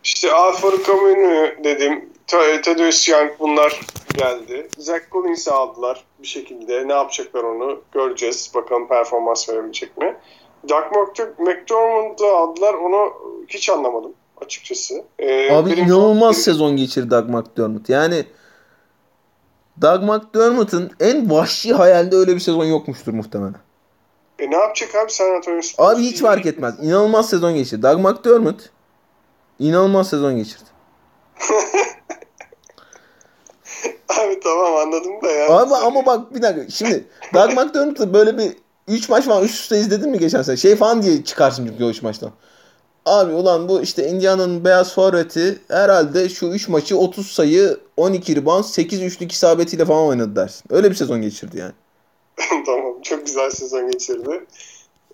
İşte Afur Komün'ü dedim. Ta- Thaddeus Young bunlar geldi. Zach Collins'i aldılar bir şekilde. Ne yapacaklar onu göreceğiz. Bakalım performans verebilecek mi? Doug Mc- McDermott'u aldılar. Onu hiç anlamadım açıkçası. Ee, Abi inanılmaz sezon geçirdi Doug McDermott. Yani Doug McDermott'ın en vahşi hayalde öyle bir sezon yokmuştur muhtemelen. E ne yapacak abi San Antonio Spurs? Abi hiç fark etmez. İnanılmaz sezon geçirdi. Doug McDermott inanılmaz sezon geçirdi. Abi tamam anladım da ya. Abi ama bak bir dakika. Şimdi Doug McDermott'ı böyle bir 3 maç falan üst üste izledin mi geçen sene? Şey falan diye çıkarsın çünkü o 3 maçtan. Abi ulan bu işte Indiana'nın beyaz forveti herhalde şu 3 maçı 30 sayı 12 rebound 8 üçlük isabetiyle falan oynadı dersin. Öyle bir sezon geçirdi yani. tamam çok güzel sezon geçirdi.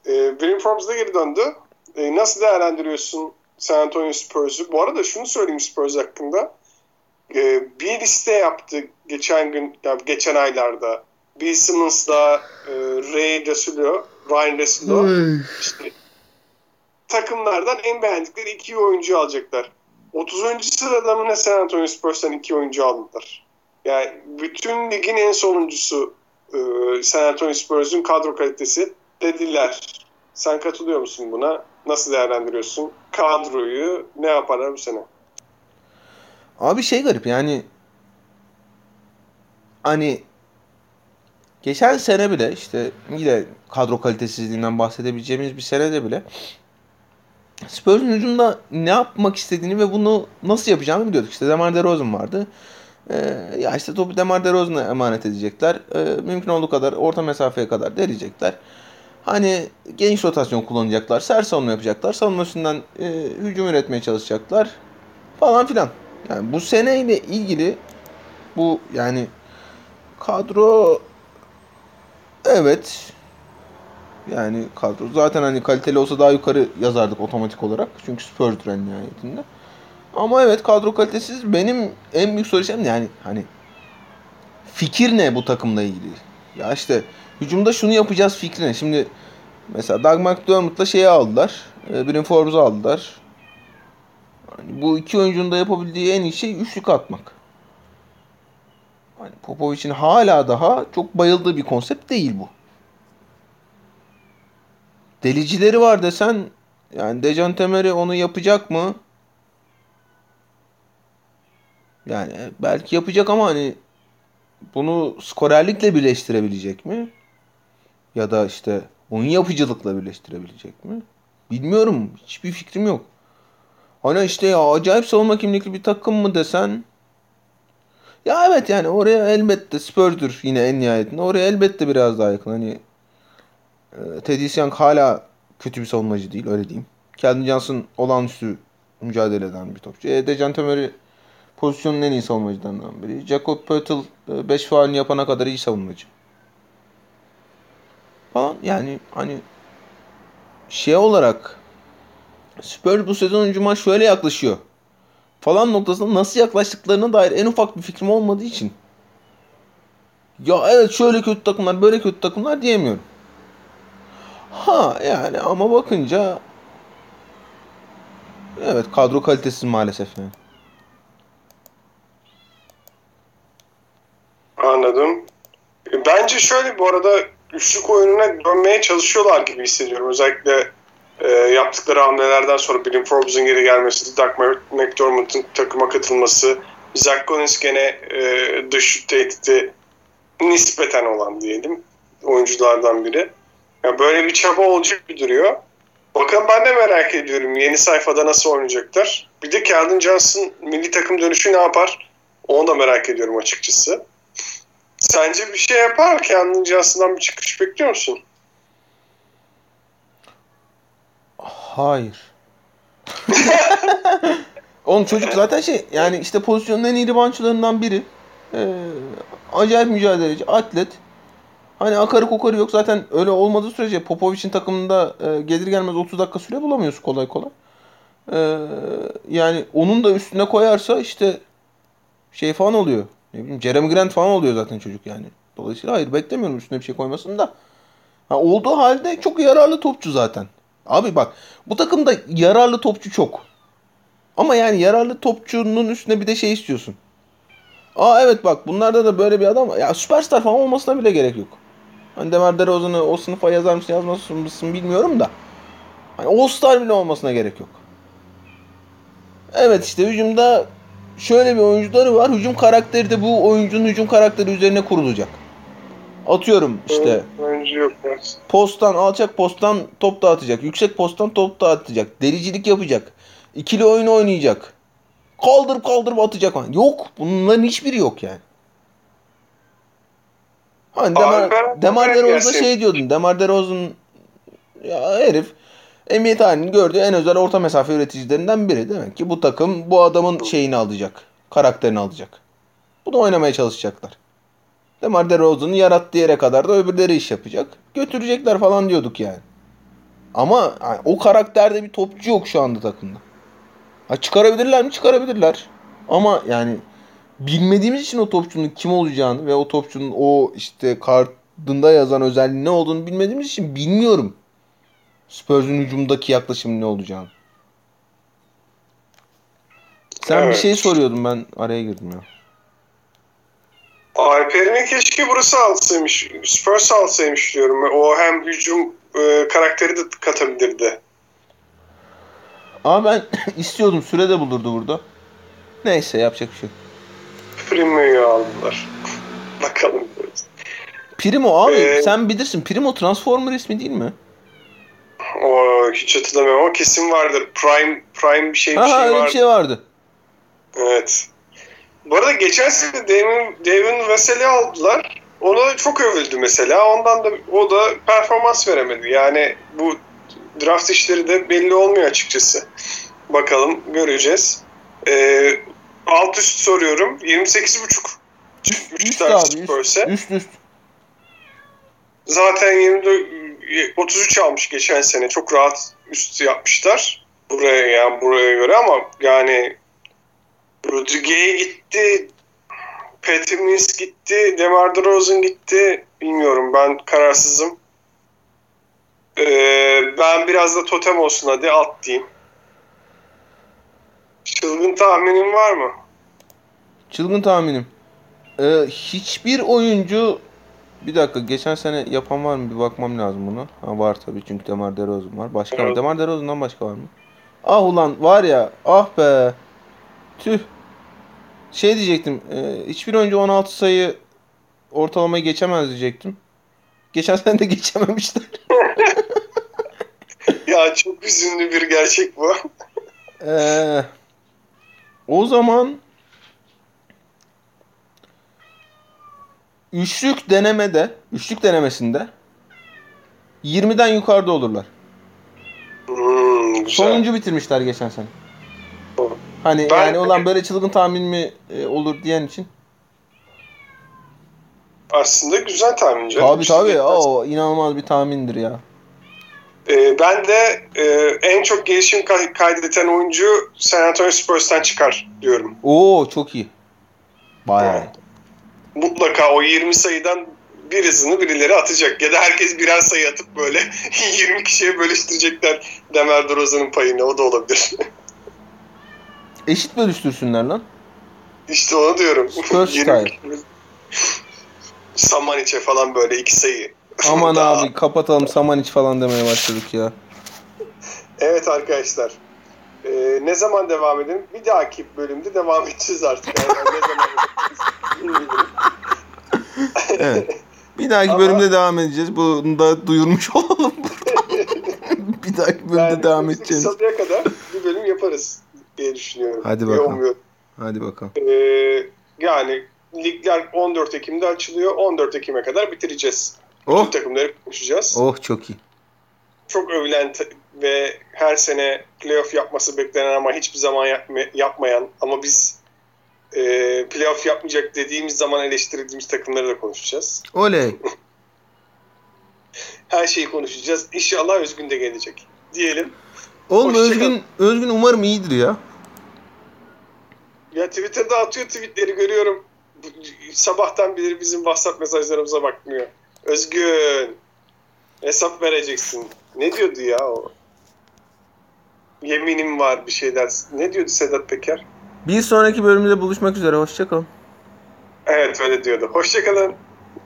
E, Brim Forbes da geri döndü. E, nasıl değerlendiriyorsun San Antonio Spurs'u? Bu arada şunu söyleyeyim Spurs hakkında. E, bir liste yaptı geçen gün, yani geçen aylarda. Bill Simmons'la e, Ray Rasulo, Ryan Rasulo işte takımlardan en beğendikleri iki oyuncu alacaklar. 30. sırada mı ne San Antonio Spurs'tan iki oyuncu aldılar. Yani bütün ligin en sonuncusu e, San Antonio Spurs'un kadro kalitesi dediler. Sen katılıyor musun buna? Nasıl değerlendiriyorsun kadroyu? Ne yaparlar bu sene? Abi şey garip yani hani geçen sene bile işte yine kadro kalitesizliğinden bahsedebileceğimiz bir senede bile Spurs'un hücumda ne yapmak istediğini ve bunu nasıl yapacağını biliyorduk. İşte Demar DeRozan vardı. Ee, ya işte topu Demar DeRozan'a emanet edecekler. Ee, mümkün olduğu kadar orta mesafeye kadar derecekler. Hani geniş rotasyon kullanacaklar. Sert savunma yapacaklar. Savunma üstünden e, hücum üretmeye çalışacaklar. Falan filan. Yani bu seneyle ilgili bu yani kadro evet yani kadro zaten hani kaliteli olsa daha yukarı yazardık otomatik olarak. Çünkü Spurs'dur en nihayetinde. Ama evet kadro kalitesiz. Benim en büyük soru yani hani fikir ne bu takımla ilgili? Ya işte hücumda şunu yapacağız fikri ne? Şimdi mesela Doug McDermott'la şeyi aldılar. E, Brim Forbes'u aldılar. Hani bu iki oyuncunun da yapabildiği en iyi şey üçlük atmak. Hani Popovic'in hala daha çok bayıldığı bir konsept değil bu. Delicileri var desen yani Dejan Temeri onu yapacak mı? Yani belki yapacak ama hani bunu skorerlikle birleştirebilecek mi? Ya da işte oyun yapıcılıkla birleştirebilecek mi? Bilmiyorum. Hiçbir fikrim yok. Hani işte ya acayip savunma kimlikli bir takım mı desen ya evet yani oraya elbette Spurs'dur yine en nihayetinde. Oraya elbette biraz daha yakın. Hani Teddy Young hala kötü bir savunmacı değil öyle diyeyim. Keldon Johnson olağanüstü mücadele eden bir topçu. E, Dejan Murray pozisyonun en iyi savunmacılarından biri. Jacob Poeltl 5 faulünü yapana kadar iyi savunmacı. Falan yani hani şey olarak Spurs bu sezon hücuma şöyle yaklaşıyor. falan noktasında nasıl yaklaştıklarına dair en ufak bir fikrim olmadığı için ya evet şöyle kötü takımlar böyle kötü takımlar diyemiyorum. Ha yani ama bakınca evet kadro kalitesiz maalesef yani. Anladım. Bence şöyle bu arada üçlük oyununa dönmeye çalışıyorlar gibi hissediyorum. Özellikle e, yaptıkları hamlelerden sonra Billy Forbes'un geri gelmesi, Doug McDermott'un takıma katılması, Zach Collins gene e, dış tehdidi nispeten olan diyelim oyunculardan biri. Yani böyle bir çaba olacak bir duruyor. Bakalım ben de merak ediyorum yeni sayfada nasıl oynayacaklar. Bir de Keldon Johnson milli takım dönüşü ne yapar? Onu da merak ediyorum açıkçası. Sence bir şey yapar Keldon Johnson'dan bir çıkış bekliyor musun? Hayır. Oğlum çocuk zaten şey yani işte pozisyonun en iyi ribançılarından biri. Ee, acayip mücadeleci, atlet. Hani akarı kokarı yok zaten öyle olmadığı sürece Popovic'in takımında e, gelir gelmez 30 dakika süre bulamıyorsun kolay kolay. Ee, yani onun da üstüne koyarsa işte şey falan oluyor. Ne bileyim Jeremy Grant falan oluyor zaten çocuk yani. Dolayısıyla hayır beklemiyorum üstüne bir şey koymasını da. Ha, olduğu halde çok yararlı topçu zaten. Abi bak bu takımda yararlı topçu çok. Ama yani yararlı topçunun üstüne bir de şey istiyorsun. Aa evet bak bunlarda da böyle bir adam. Ya süperstar falan olmasına bile gerek yok. Hani Demar DeRozan'ı o sınıfa yazar mısın yazmaz mısın bilmiyorum da. Hani All Star bile olmasına gerek yok. Evet işte hücumda şöyle bir oyuncuları var. Hücum karakteri de bu oyuncunun hücum karakteri üzerine kurulacak. Atıyorum işte. Oyuncu yok. Posttan alçak posttan top dağıtacak. Yüksek posttan top dağıtacak. Dericilik yapacak. İkili oyun oynayacak. Kaldırıp kaldırıp atacak. Yok. Bunların hiçbiri yok yani. Hani Demar, Demar gelsin. şey diyordun. Demar DeRozan ya herif NBA tarihinin gördüğü en özel orta mesafe üreticilerinden biri. Demek ki bu takım bu adamın şeyini alacak. Karakterini alacak. Bu da oynamaya çalışacaklar. Demar DeRozan'ı yarattığı yere kadar da öbürleri iş yapacak. Götürecekler falan diyorduk yani. Ama yani o karakterde bir topçu yok şu anda takımda. Ha çıkarabilirler mi? Çıkarabilirler. Ama yani bilmediğimiz için o topçunun kim olacağını ve o topçunun o işte kartında yazan özelliği ne olduğunu bilmediğimiz için bilmiyorum. Spurs'un hücumdaki yaklaşımı ne olacağını. Sen bir Evet. şey soruyordun ben araya girdim ya. Alper'ini keşke burası alsaymış. Spurs alsaymış diyorum. O hem hücum e, karakteri de katabilirdi. Ama ben istiyordum süre de bulurdu burada. Neyse yapacak bir şey yok. Primo'yu aldılar. Bakalım. Primo abi Ee, sen bilirsin. Primo Transformer ismi değil mi? O hiç hatırlamıyorum ama kesin vardır. Prime Prime bir şey bir Ha, şey öyle var. bir şey vardı. Evet. Bu arada geçen sene Devin, Devin Veseli aldılar. Ona çok övüldü mesela. Ondan da o da performans veremedi. Yani bu draft işleri de belli olmuyor açıkçası. Bakalım göreceğiz. Ee, alt üst soruyorum. 28.5 çıkmış Üst Dark abi üst, üst. Zaten 24, 33 almış geçen sene. Çok rahat üst yapmışlar. Buraya yani buraya göre ama yani Rodriguez gitti. Patty Mills gitti. DeMar DeRozan gitti. Bilmiyorum ben kararsızım. Ee, ben biraz da totem olsun hadi alt diyeyim. Çılgın tahminin var mı? Çılgın tahminim. Ee, hiçbir oyuncu bir dakika geçen sene yapan var mı bir bakmam lazım buna. Ha var tabii çünkü Demar DeRozan var. Başka var. Evet. Demar DeRozan'dan başka var mı? Ah ulan var ya ah be. Tüh. Şey diyecektim. E, hiçbir oyuncu 16 sayı ortalamayı geçemez diyecektim. Geçen sene de geçememişler. Ya çok üzünlü bir gerçek bu. Ee, o zaman üçlük denemede, üçlük denemesinde 20'den yukarıda olurlar. Hmm, güzel. Sonuncu bitirmişler geçen sene. Hani Ben- yani olan böyle çılgın tahmin mi e, olur diyen için. Aslında güzel tahmin canım. Tabii tabii. biraz- O inanılmaz bir tahmindir ya. Ee, ben de e, en çok gelişim kay- kaydeden oyuncu San Antonio Spurs'tan çıkar diyorum. Oo çok iyi. Bayağı. Mutlaka o 20 sayıdan birisini birileri atacak. Ya da herkes birer sayı atıp böyle 20 kişiye bölüştürecekler Demar DeRozan'ın payını. O da olabilir. Eşit bölüştürsünler lan. işte onu diyorum. Spurs 20 style. Samanic'e falan böyle iki sayı. Aman abi kapatalım Samanic falan demeye başladık ya. Evet arkadaşlar. Ee, ne zaman devam edelim? Bir dahaki bölümde devam edeceğiz artık. Yani ne zaman bilmiyorum. Evet. Bir dahaki Ama- bölümde devam edeceğiz. Bunu da duyurmuş olalım. bir dahaki bölümde Yani devam edeceğiz. Salıya kadar bir bölüm yaparız diye düşünüyorum. Hadi bakalım. umuyorum. Hadi bakalım. Ee, yani ligler 14 Ekim'de açılıyor. 14 Ekim'e kadar bitireceğiz. Oh. Tüm takımları konuşacağız. Oh çok iyi. Çok övülen ve her sene playoff yapması beklenen ama hiçbir zaman yapma- yapmayan ama biz e, playoff yapmayacak dediğimiz zaman eleştirdiğimiz takımları da konuşacağız. Oley. Her şeyi konuşacağız. İnşallah Özgün de gelecek. Diyelim. Oğlum Hoşça Özgün, Özgün umarım iyidir ya. Ya Twitter'da atıyor tweetleri görüyorum. Bu- Sabahtan beri bizim WhatsApp mesajlarımıza bakmıyor. Özgün hesap vereceksin. Ne diyordu ya o? Yeminim var bir şeyler. Ne diyordu Sedat Peker? Bir sonraki bölümde buluşmak üzere. Hoşçakalın. Evet öyle diyordu. Hoşçakalın.